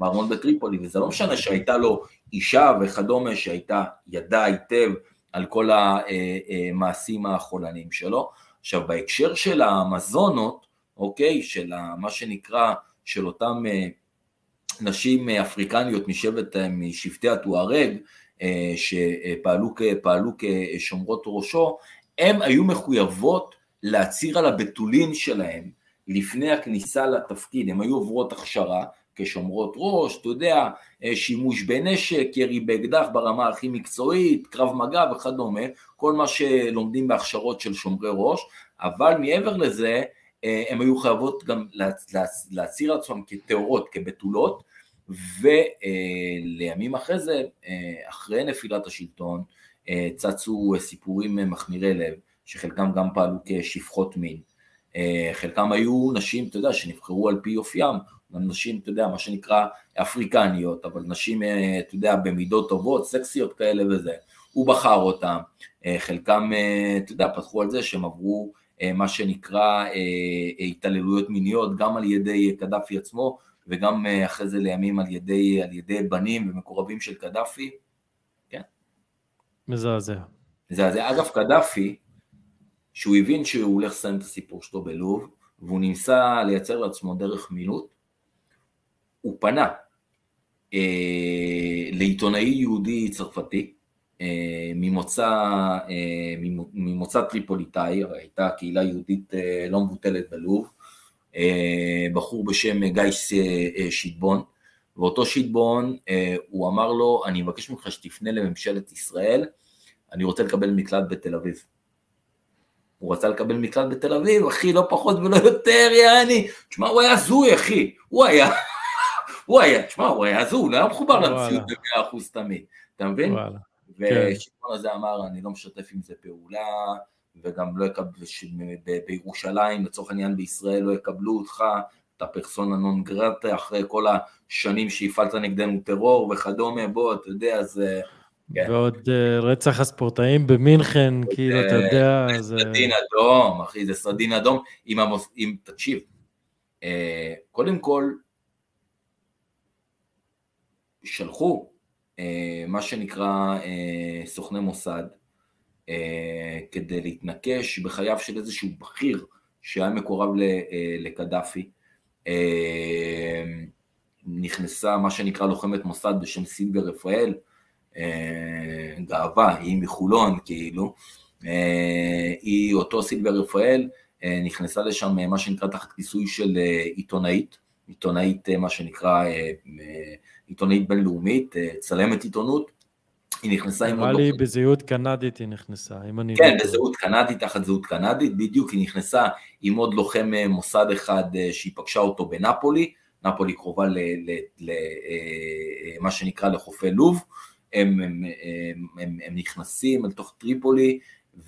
בארמון בטריפולי, וזה לא משנה שהייתה לו אישה וכדומה שהייתה, ידעה היטב על כל המעשים החולניים שלו. עכשיו בהקשר של המזונות, אוקיי, של מה שנקרא, של אותם נשים אפריקניות משבט, משבטי הטוארג, אה, שפעלו כשומרות ראשו, הן היו מחויבות להצהיר על הבתולין שלהם לפני הכניסה לתפקיד, הן היו עוברות הכשרה כשומרות ראש, אתה יודע, אה, שימוש בנשק, ירי באקדח ברמה הכי מקצועית, קרב מגע וכדומה, כל מה שלומדים בהכשרות של שומרי ראש, אבל מעבר לזה, הן היו חייבות גם להצהיר עצמן כטהורות, כבתולות, ולימים אחרי זה, אחרי נפילת השלטון, צצו סיפורים מחמירי לב, שחלקם גם פעלו כשפחות מין. חלקם היו נשים, אתה יודע, שנבחרו על פי אופיים, גם נשים, אתה יודע, מה שנקרא אפריקניות, אבל נשים, אתה יודע, במידות טובות, סקסיות כאלה וזה. הוא בחר אותם, חלקם, אתה יודע, פתחו על זה שהם עברו מה שנקרא התעללויות מיניות, גם על ידי קדאפי עצמו, וגם אחרי זה לימים על ידי, על ידי בנים ומקורבים של קדאפי. כן. מזעזע. מזעזע. אגב, קדאפי, שהוא הבין שהוא הולך לסיים את הסיפור שלו בלוב, והוא ניסה לייצר לעצמו דרך מילוט, הוא פנה אה, לעיתונאי יהודי צרפתי, אה, ממוצא, אה, ממוצא טריפוליטאי, הייתה קהילה יהודית אה, לא מבוטלת בלוב, אה, בחור בשם גייס אה, שיטבון, ואותו שיטבון, אה, הוא אמר לו, אני מבקש ממך שתפנה לממשלת ישראל, אני רוצה לקבל מקלט בתל אביב. הוא רצה לקבל מקלט בתל אביב, אחי, לא פחות ולא יותר, יעני. תשמע, הוא היה הזוי, אחי. הוא היה, הוא היה, תשמע, הוא היה הזוי, הוא לא היה מחובר למציאות במאה אחוז תמיד, אתה מבין? ושיטון הזה אמר, אני לא משתף עם זה פעולה, וגם לא יקבל, בירושלים, לצורך העניין בישראל, לא יקבלו אותך, אתה פרסונה נון גרטה, אחרי כל השנים שהפעלת נגדנו טרור וכדומה, בוא, אתה יודע, זה... כן. ועוד uh, רצח הספורטאים במינכן, כאילו, אתה יודע, זה... סרדין אדום, אחי, זה סרדין אדום, עם המוס... עם... תקשיב, uh, קודם כל, שלחו מה שנקרא סוכני מוסד, כדי להתנקש בחייו של איזשהו בכיר שהיה מקורב לקדאפי. Uh, נכנסה מה שנקרא לוחמת מוסד בשם סילבר רפאל, אה, גאווה, היא מחולון כאילו, אה, היא אותו סילבר רפאל, אה, נכנסה לשם מה שנקרא תחת כיסוי של עיתונאית, עיתונאית מה שנקרא עיתונאית בינלאומית, צלמת עיתונות, היא נכנסה עם. נראה לי בזהות קנדית היא נכנסה, אם אני... כן, לא בזהות קנדית, תחת זהות קנדית, בדיוק, היא נכנסה עם עוד לוחם מוסד אחד שהיא פגשה אותו בנפולי, נפולי קרובה למה שנקרא לחופי לוב, הם, הם, הם, הם, הם נכנסים אל תוך טריפולי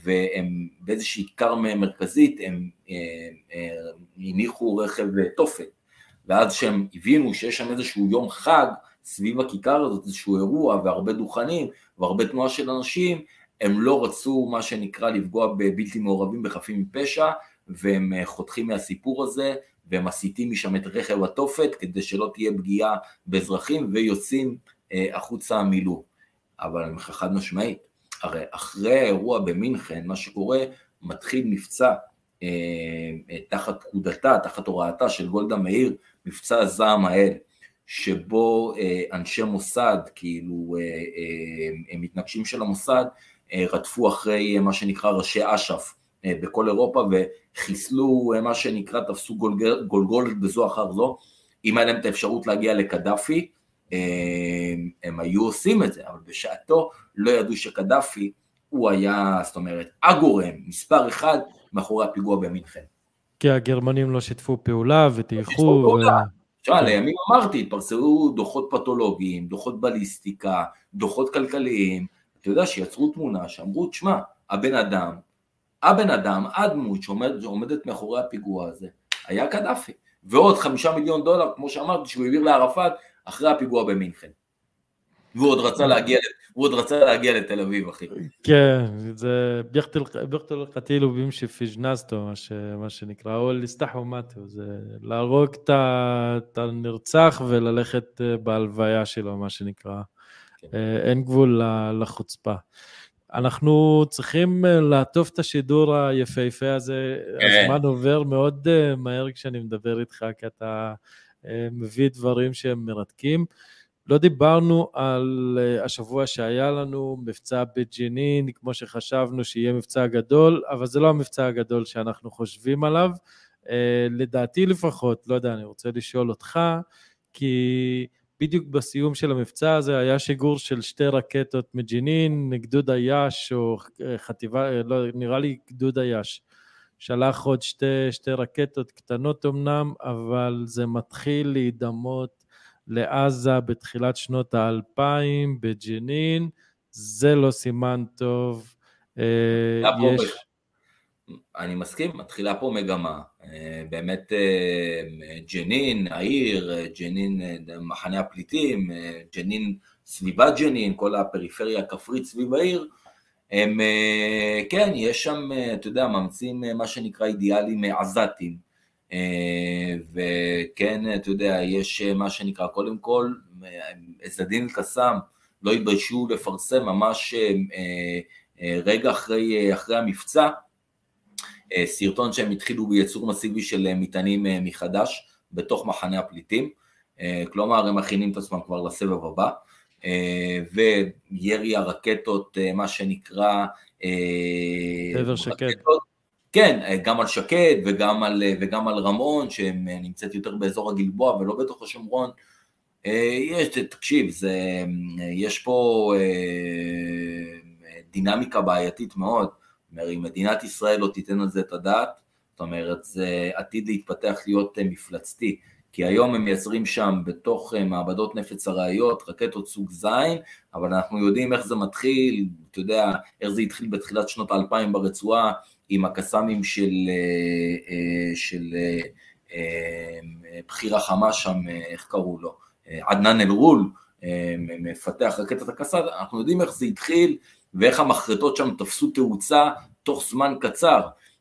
והם באיזושהי כיכר מרכזית הם הניחו רכב תופת. ואז שהם הבינו שיש שם איזשהו יום חג סביב הכיכר הזאת, איזשהו אירוע והרבה דוכנים והרבה תנועה של אנשים, הם לא רצו מה שנקרא לפגוע בבלתי מעורבים בחפים מפשע והם חותכים מהסיפור הזה והם מסיטים משם את רכב התופת כדי שלא תהיה פגיעה באזרחים ויוצאים החוצה מלוב. אבל אני אומר לך חד משמעית, הרי אחרי האירוע במינכן, מה שקורה, מתחיל מבצע אה, אה, תחת פקודתה, תחת הוראתה של גולדה מאיר, מבצע זעם האל, שבו אה, אנשי מוסד, כאילו אה, אה, מתנגשים של המוסד, רדפו אחרי מה שנקרא ראשי אש"ף בכל אירופה וחיסלו מה שנקרא, תפסו גולגולת גולגול בזו אחר זו, אם היה להם את האפשרות להגיע לקדאפי, הם, הם היו עושים את זה, אבל בשעתו לא ידעו שקדאפי הוא היה, זאת אומרת, הגורם, מספר אחד, מאחורי הפיגוע במינכן. כי הגרמנים לא שיתפו פעולה וטייחו. תשמע, ו... לימים אמרתי, התפרסמו דוחות פתולוגיים, דוחות בליסטיקה, דוחות כלכליים, אתה יודע שיצרו תמונה שאמרו, תשמע, הבן אדם, הבן אדם, הדמות שעומדת מאחורי הפיגוע הזה, היה קדאפי. ועוד חמישה מיליון דולר, כמו שאמרתי, שהוא העביר לערפאת, אחרי הפיגוע במינכן. והוא עוד רצה להגיע, הוא עוד רצה להגיע לתל אביב, אחי. כן, זה ביחתל קטילו בימשי פיג'נסטו, מה שנקרא, או לסתחו מתו, זה להרוג את הנרצח וללכת אה, בהלוויה שלו, מה שנקרא. כן. אה, אין גבול לחוצפה. אנחנו צריכים אה, לעטוף את השידור היפהפה הזה, כן. הזמן עובר מאוד מהר כשאני מדבר איתך, כי אתה מביא דברים שהם מרתקים. לא דיברנו על אה, השבוע שהיה לנו, מבצע בג'נין, כמו שחשבנו שיהיה מבצע גדול, אבל זה לא המבצע הגדול שאנחנו חושבים עליו. אה, לדעתי לפחות, לא יודע, אני רוצה לשאול אותך, כי בדיוק בסיום של המבצע הזה היה שיגור של שתי רקטות מג'נין, גדוד היאש, או אה, חטיבה, לא, נראה לי גדוד היאש. שלח עוד שתי, שתי רקטות קטנות אמנם, אבל זה מתחיל להידמות לעזה בתחילת שנות האלפיים בג'נין, זה לא סימן טוב. אה, יש... אני מסכים, מתחילה פה מגמה. אה, באמת אה, ג'נין, העיר, ג'נין, מחנה הפליטים, ג'נין, סביבת ג'נין, כל הפריפריה הכפרית סביב העיר, הם, כן, יש שם, אתה יודע, מאמצים מה שנקרא אידיאלים עזתיים. וכן, אתה יודע, יש מה שנקרא, קודם כל, עזדין אל-קסאם לא התביישו לפרסם ממש רגע אחרי, אחרי המבצע, אה, סרטון שהם התחילו בייצור מסיבי של אה, מטענים אה, מחדש בתוך מחנה הפליטים, כלומר הם מכינים את עצמם כבר לסבב הבא, וירי הרקטות, מה שנקרא... שקד. כן, גם על שקד וגם על, וגם על רמון, שנמצאת יותר באזור הגלבוע ולא בתוך השומרון. יש, תקשיב, זה, יש פה דינמיקה בעייתית מאוד. אומרת, אם מדינת ישראל לא תיתן על זה את הדעת, זאת אומרת, זה עתיד להתפתח להיות אה, מפלצתי. כי היום הם מייצרים שם בתוך אה, מעבדות נפץ ארעיות רקטות סוג זין, אבל אנחנו יודעים איך זה מתחיל, אתה יודע, איך זה התחיל בתחילת שנות האלפיים ברצועה, עם הקסאמים של, אה, של בכיר החמאס שם, איך קראו לו, עדנאן אל-רול, מפתח רקטת הקסאם, אנחנו יודעים איך זה התחיל, ואיך המחרטות שם תפסו תאוצה תוך זמן קצר,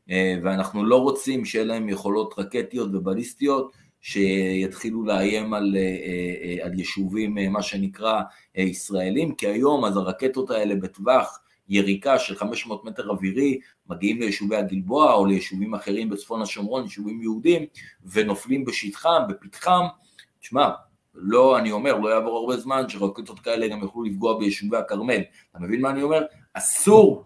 אה, ואנחנו לא רוצים שיהיה להם יכולות רקטיות ובליסטיות שיתחילו לאיים על, אה, אה, על יישובים, מה שנקרא, ישראלים, כי היום אז הרקטות האלה בטווח יריקה של 500 מטר אווירי, מגיעים ליישובי הגלבוע או ליישובים אחרים בצפון השומרון, יישובים יהודים, ונופלים בשטחם, בפתחם, תשמע, לא, אני אומר, לא יעבור הרבה זמן שרקטות כאלה גם יוכלו לפגוע ביישובי הכרמל. אתה מבין מה אני אומר? אסור,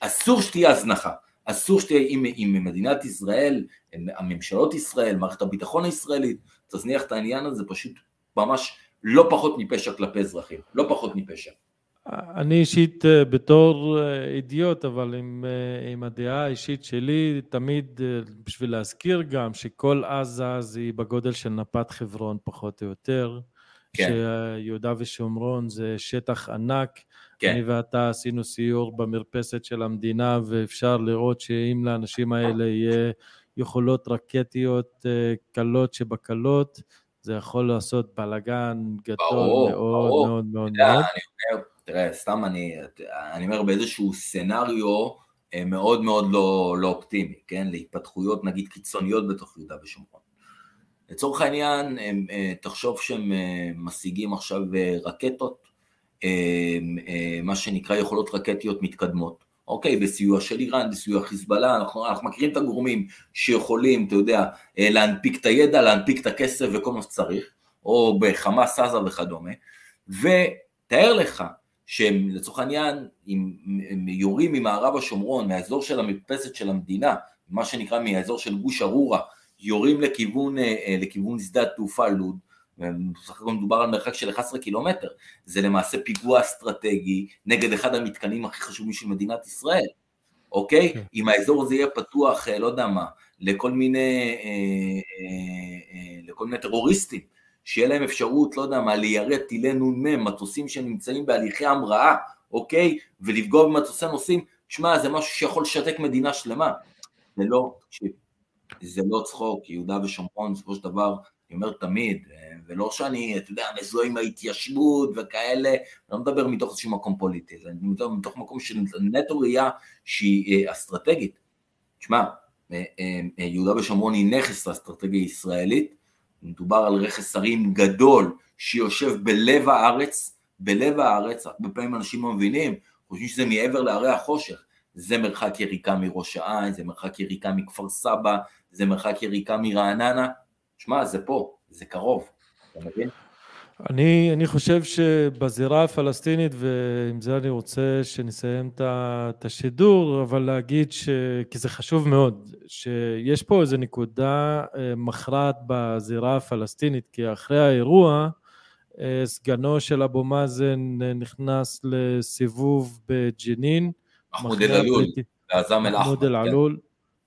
אסור שתהיה הזנחה. אסור שתהיה, אם, אם מדינת ישראל, הממשלות ישראל, מערכת הביטחון הישראלית, תזניח את העניין הזה, פשוט ממש לא פחות מפשע כלפי אזרחים, לא פחות מפשע. אני אישית אה, בתור אה, אידיוט, אבל עם, אה, עם הדעה האישית שלי, תמיד בשביל להזכיר גם שכל עזה זה בגודל של נפת חברון פחות או יותר. כן. שיהודה ושומרון זה שטח ענק. כן. אני ואתה עשינו סיור במרפסת של המדינה, ואפשר לראות שאם לאנשים האלה יהיה יכולות רקטיות קלות שבקלות, זה יכול לעשות בלאגן גדול ברור, מאוד ברור. מאוד מאוד מאוד. אני אומר, תראה, סתם אני, אני אומר באיזשהו סצנריו אה, מאוד מאוד לא, לא אופטימי, כן? להתפתחויות נגיד קיצוניות בתוך יהודה ושומרון. לצורך העניין, אה, תחשוב שהם אה, משיגים עכשיו רקטות, מה שנקרא יכולות רקטיות מתקדמות, אוקיי, בסיוע של איראן, בסיוע חיזבאללה, אנחנו, אנחנו מכירים את הגורמים שיכולים, אתה יודע, להנפיק את הידע, להנפיק את הכסף וכל מה שצריך, או בחמאס עזה וכדומה, ותאר לך שהם לצורך העניין, הם יורים ממערב השומרון, מהאזור של המרפסת של המדינה, מה שנקרא מהאזור של גוש ארורה, יורים לכיוון, אה, לכיוון שדה התעופה לוד, בסך הכל מדובר על מרחק של 11 קילומטר, זה למעשה פיגוע אסטרטגי נגד אחד המתקנים הכי חשובים של מדינת ישראל, אוקיי? כן. אם האזור הזה יהיה פתוח, אה, לא יודע מה, לכל מיני, אה, לכל מיני טרוריסטים, שיהיה להם אפשרות, לא יודע מה, ליירט טילי נ"מ, מטוסים שנמצאים בהליכי המראה, אוקיי? ולפגוע במטוסי נוסעים, שמע, זה משהו שיכול לשתק מדינה שלמה. זה לא, תקשיב, זה לא צחוק, יהודה ושומרון, בסופו של דבר, אני אומר תמיד, ולא שאני, אתה יודע, מזוהה עם ההתיישבות וכאלה, אני לא מדבר מתוך איזשהו מקום פוליטי, מדבר מתוך מקום של נטו ראייה שהיא אה, אסטרטגית. תשמע, אה, אה, יהודה ושומרון היא נכס לאסטרטגיה ישראלית, מדובר על רכס הרים גדול שיושב בלב הארץ, בלב הארץ, הרבה פעמים אנשים לא מבינים, חושבים שזה מעבר להרי החושך, זה מרחק יריקה מראש העין, זה מרחק יריקה מכפר סבא, זה מרחק יריקה מרעננה, שמע, זה פה, זה קרוב, אתה מבין? אני, אני חושב שבזירה הפלסטינית, ועם זה אני רוצה שנסיים את השידור, אבל להגיד ש... כי זה חשוב מאוד, שיש פה איזו נקודה אה, מכרעת בזירה הפלסטינית, כי אחרי האירוע, אה, סגנו של אבו מאזן אה, נכנס לסיבוב בג'נין. מחמוד אל-עלול, ועזם אל-אחמד.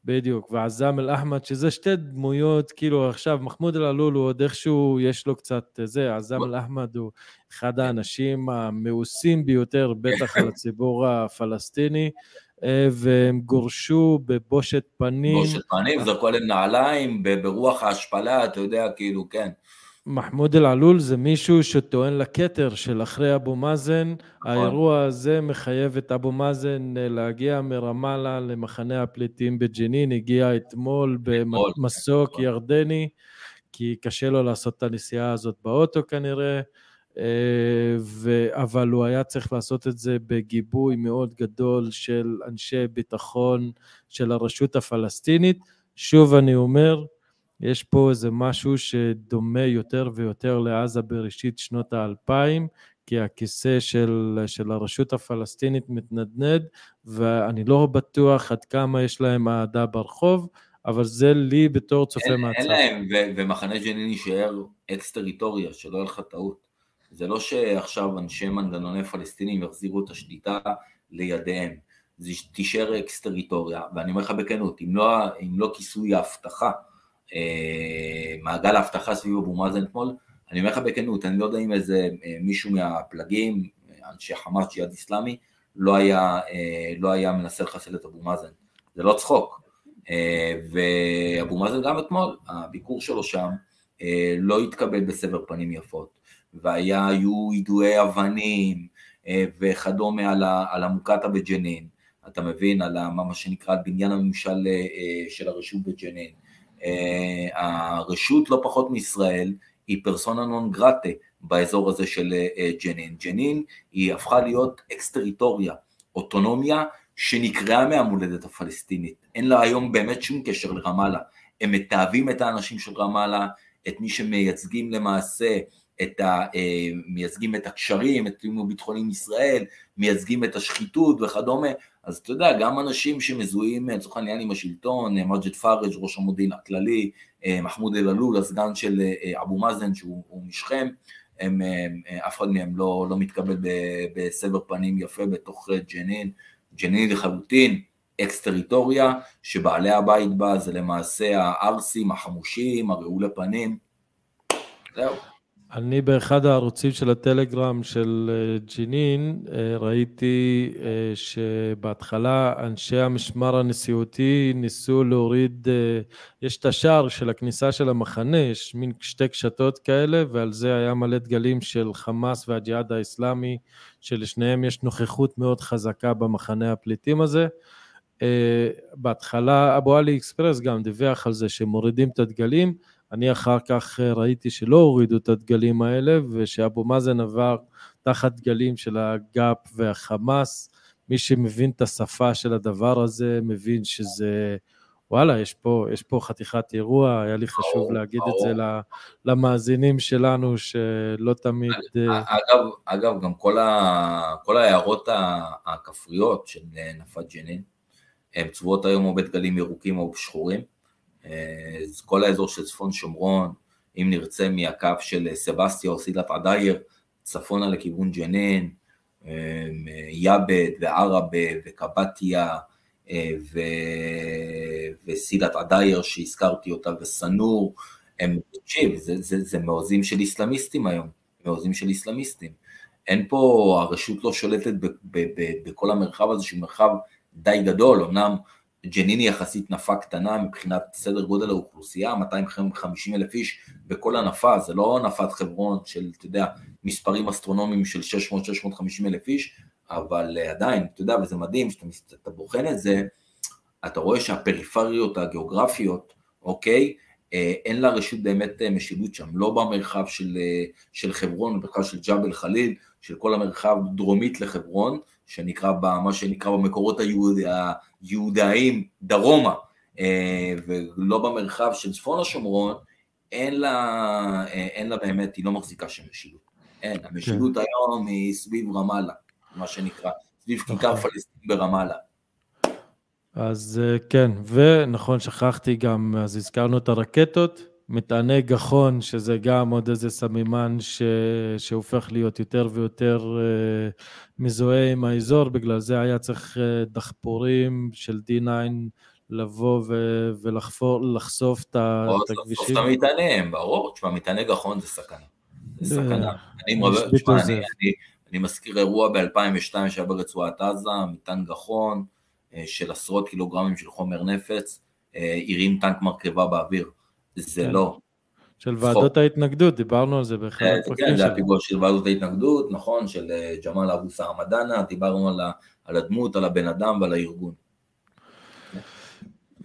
כן. בדיוק, ועזאם אל-אחמד, שזה שתי דמויות, כאילו עכשיו מחמוד אל-עלול הוא עוד איכשהו, יש לו קצת זה, עזאם אל-אחמד הוא אחד האנשים המאוסים ביותר, בטח על הציבור הפלסטיני, אה, והם גורשו בבושת פנים. בושת פנים, זרקו עליהם נעליים, ברוח ההשפלה, אתה יודע, כאילו, כן. מחמוד אל-עלול זה מישהו שטוען לכתר של אחרי אבו מאזן. נכון. האירוע הזה מחייב את אבו מאזן אה, להגיע מרמאללה למחנה הפליטים בג'נין, הגיע אתמול במסוק נכון. ירדני, כי קשה לו לעשות את הנסיעה הזאת באוטו כנראה, אה, ו... אבל הוא היה צריך לעשות את זה בגיבוי מאוד גדול של אנשי ביטחון של הרשות הפלסטינית. שוב אני אומר, יש פה איזה משהו שדומה יותר ויותר לעזה בראשית שנות האלפיים, כי הכיסא של, של הרשות הפלסטינית מתנדנד, ואני לא בטוח עד כמה יש להם אהדה ברחוב, אבל זה לי בתור צופה מהצד. אין להם, ו- ומחנה ג'נין יישאר אקס טריטוריה, שלא יהיה לך טעות. זה לא שעכשיו אנשי מנגנוני פלסטינים יחזירו את השליטה לידיהם. זה תישאר אקס טריטוריה, ואני אומר לך בכנות, אם לא, אם לא כיסוי ההבטחה מעגל האבטחה סביב אבו מאזן אתמול, אני אומר לך בכנות, אני לא יודע אם איזה אה, מישהו מהפלגים, אנשי חמאס ג'יהאד איסלאמי, לא היה, אה, לא היה מנסה לחסל את אבו מאזן, זה לא צחוק. ואבו מאזן גם אתמול, הביקור שלו שם לא התקבל בסבר פנים יפות, והיו יידויי אבנים וכדומה על המוקטעה בג'נין, אתה מבין, על מה שנקרא בניין הממשל של הרשות בג'נין, אה, הרשות לא פחות מישראל היא פרסונה נון גרטה באזור הזה של אה, ג'נין. ג'נין היא הפכה להיות אקס טריטוריה, אוטונומיה שנקרעה מהמולדת הפלסטינית. אין לה היום באמת שום קשר לרמאללה. הם מתעבים את האנשים של רמאללה, את מי שמייצגים למעשה את ה... אה, מייצגים את הקשרים, את תיאום הביטחוני עם ישראל, מייצגים את השחיתות וכדומה, אז אתה יודע, גם אנשים שמזוהים לצורך העניין עם השלטון, אה, מג'ד פארג' ראש המודיעין הכללי, אה, מחמוד אל-עלול, הסגן של אבו מאזן שהוא משכם, הם, אף אחד מהם לא, לא מתקבל בסבר פנים יפה בתוך ג'נין, ג'נין לחלוטין, אקס טריטוריה, שבעלי הבית בה זה למעשה הערסים, החמושים, הרעולי פנים, זהו. אני באחד הערוצים של הטלגרם של אה, ג'נין אה, ראיתי אה, שבהתחלה אנשי המשמר הנשיאותי ניסו להוריד, יש את השער של הכניסה של המחנה, יש מין שתי קשתות כאלה ועל זה היה מלא דגלים של חמאס והג'יהאד האסלאמי שלשניהם יש נוכחות מאוד חזקה במחנה הפליטים הזה. בהתחלה אבו עלי אקספרס גם דיווח על זה שמורידים את הדגלים אני אחר כך אה, ראיתי שלא הורידו את הדגלים האלה ושאבו מאזן עבר תחת דגלים של הגאפ והחמאס. מי שמבין את השפה של הדבר הזה מבין שזה, וואלה, יש פה, יש פה חתיכת אירוע, היה לי חשוב ברור, להגיד ברור. את זה למאזינים שלנו שלא תמיד... אה, אגב, אגב גם כל, ה, כל ההערות הכפריות של נפת ג'נין, הן צבועות היום או בדגלים ירוקים או שחורים. כל האזור של צפון שומרון, אם נרצה מהקו של סבסטיה או סילת עדייר, צפונה לכיוון ג'נין, יאבד וערבה וקבטיה ו... וסילת עדייר שהזכרתי אותה וסנור, הם, תקשיב, זה, זה, זה מעוזים של איסלאמיסטים היום, מעוזים של איסלאמיסטים. אין פה, הרשות לא שולטת ב, ב, ב, בכל המרחב הזה שהוא מרחב די גדול, אמנם ג'נין היא יחסית נפה קטנה מבחינת סדר גודל האוכלוסייה, 250 אלף איש בכל הנפה, זה לא נפת חברון של, אתה יודע, מספרים אסטרונומיים של 600-650 אלף איש, אבל אה, עדיין, אתה יודע, וזה מדהים, כשאתה בוחן את זה, אתה רואה שהפריפריות הגיאוגרפיות, אוקיי, אה, אין לה רשות באמת אה, משילות שם, לא במרחב של, של חברון, במרחב של ג'בל חליל, של כל המרחב דרומית לחברון, שנקרא, מה שנקרא במקורות היהוד, היהודאיים דרומה, אה, ולא במרחב של צפון השומרון, אין לה, אין לה באמת, היא לא מחזיקה שם משילות. אין, המשילות כן. היום היא סביב רמאללה, מה שנקרא, סביב נכון. כיכר פלסטין ברמאללה. אז כן, ונכון, שכחתי גם, אז הזכרנו את הרקטות, מטעני גחון, שזה גם עוד איזה סמימן ש... שהופך להיות יותר ויותר uh, מזוהה עם האזור, בגלל זה היה צריך uh, דחפורים של D9 לבוא ו... ולחפור, לחשוף את הכבישים. לחשוף את המטענים, ברור, תשמע, מטעני גחון זה סכנה. זה סכנה. אני, תשמע, אני, אני, אני מזכיר אירוע ב-2002 שהיה ברצועת עזה, מטען גחון אה, של עשרות קילוגרמים של חומר נפץ, הרים טנק מרכבה באוויר. זה כן. לא. של ועדות ההתנגדות, דיברנו על זה באחד כן, הפרקים כן, זה הפיגוע של ועדות ההתנגדות, נכון, של אה, ג'מאל אבו סעמדאנה, דיברנו על, על הדמות, על הבן אדם ועל הארגון.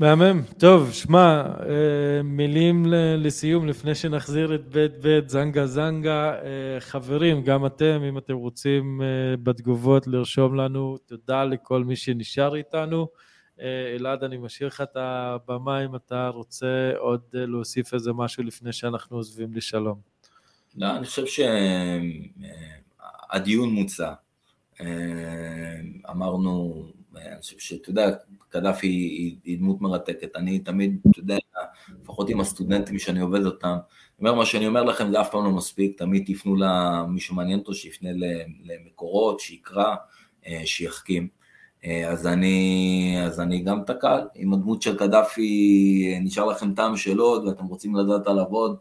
מהמם. טוב, שמע, אה, מילים לסיום לפני שנחזיר את בית בית זנגה זנגה. אה, חברים, גם אתם, אם אתם רוצים בתגובות לרשום לנו, תודה לכל מי שנשאר איתנו. אה, אלעד, אני משאיר לך את הבמה אם אתה רוצה עוד אה, להוסיף איזה משהו לפני שאנחנו עוזבים לשלום. לא, אני חושב שהדיון אה, מוצע. אמרנו, אני חושב שאתה יודע, קדאפי היא דמות מרתקת. אני תמיד, אתה יודע, לפחות עם הסטודנטים שאני עובד אותם, אומר מה שאני אומר לכם זה אף פעם לא מספיק, תמיד תפנו למי שמעניין אותו, שיפנה למקורות, שיקרא, שיחכים. אה, אז אני, אז אני גם תקל, אם הדמות של קדאפי אה, נשאר לכם טעם של עוד ואתם רוצים לדעת עליו עוד,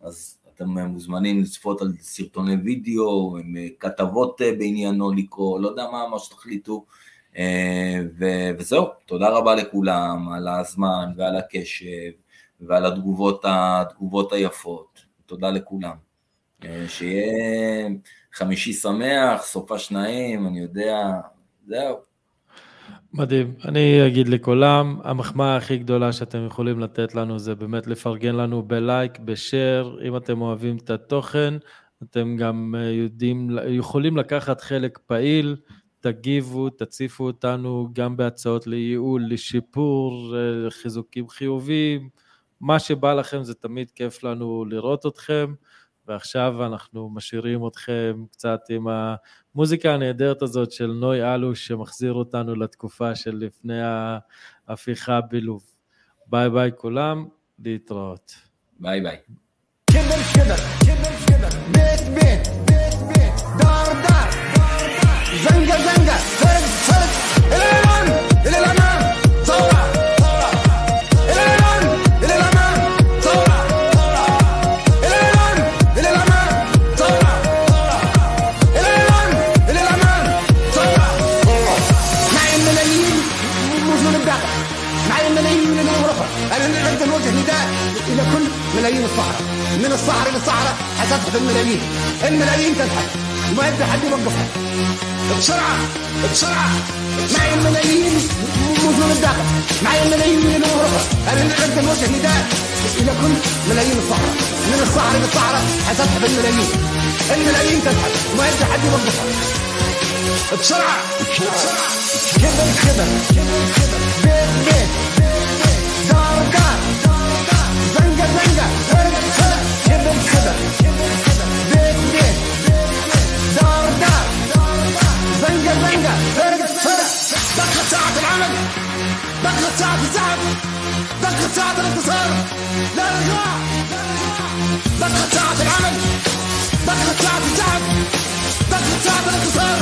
אז אתם מוזמנים לצפות על סרטוני וידאו, עם אה, כתבות בעניינו לקרוא, לא יודע מה, מה שתחליטו. ו- וזהו, תודה רבה לכולם על הזמן ועל הקשב ועל התגובות, התגובות היפות, תודה לכולם. שיהיה חמישי שמח, סופה שניים, אני יודע, זהו. מדהים. אני אגיד לכולם, המחמאה הכי גדולה שאתם יכולים לתת לנו זה באמת לפרגן לנו בלייק, בשאר, אם אתם אוהבים את התוכן, אתם גם אה, יודעים, יכולים לקחת חלק פעיל, תגיבו, תציפו אותנו גם בהצעות לייעול, לשיפור, אה, חיזוקים חיוביים, מה שבא לכם זה תמיד כיף לנו לראות אתכם. ועכשיו אנחנו משאירים אתכם קצת עם המוזיקה הנהדרת הזאת של נוי אלוש, שמחזיר אותנו לתקופה של לפני ההפיכה בלוב. ביי ביי כולם, להתראות. ביי ביי. حتضحك الملايين. الملايين تضحك. وما يبدا حد يوقفها بسرعة بسرعة. معي الملايين موجود الداخل. معي الملايين من اوروبا أنا نقدم وجه نداء إلى كل ملايين الصحراء. من الصحراء للصحراء. حتضحك الملايين الملايين تضحك. وما يبدا حد يوقفها بسرعة بسرعة. كبر كبر. بيت بيت. زنقة زنقة فرق فرق دقت ساعة العمل دقت ساعة الزعم دقت ساعة الانتصار لا رجاء دقت ساعة العمل دقت ساعة الزعم دقت ساعة الانتصار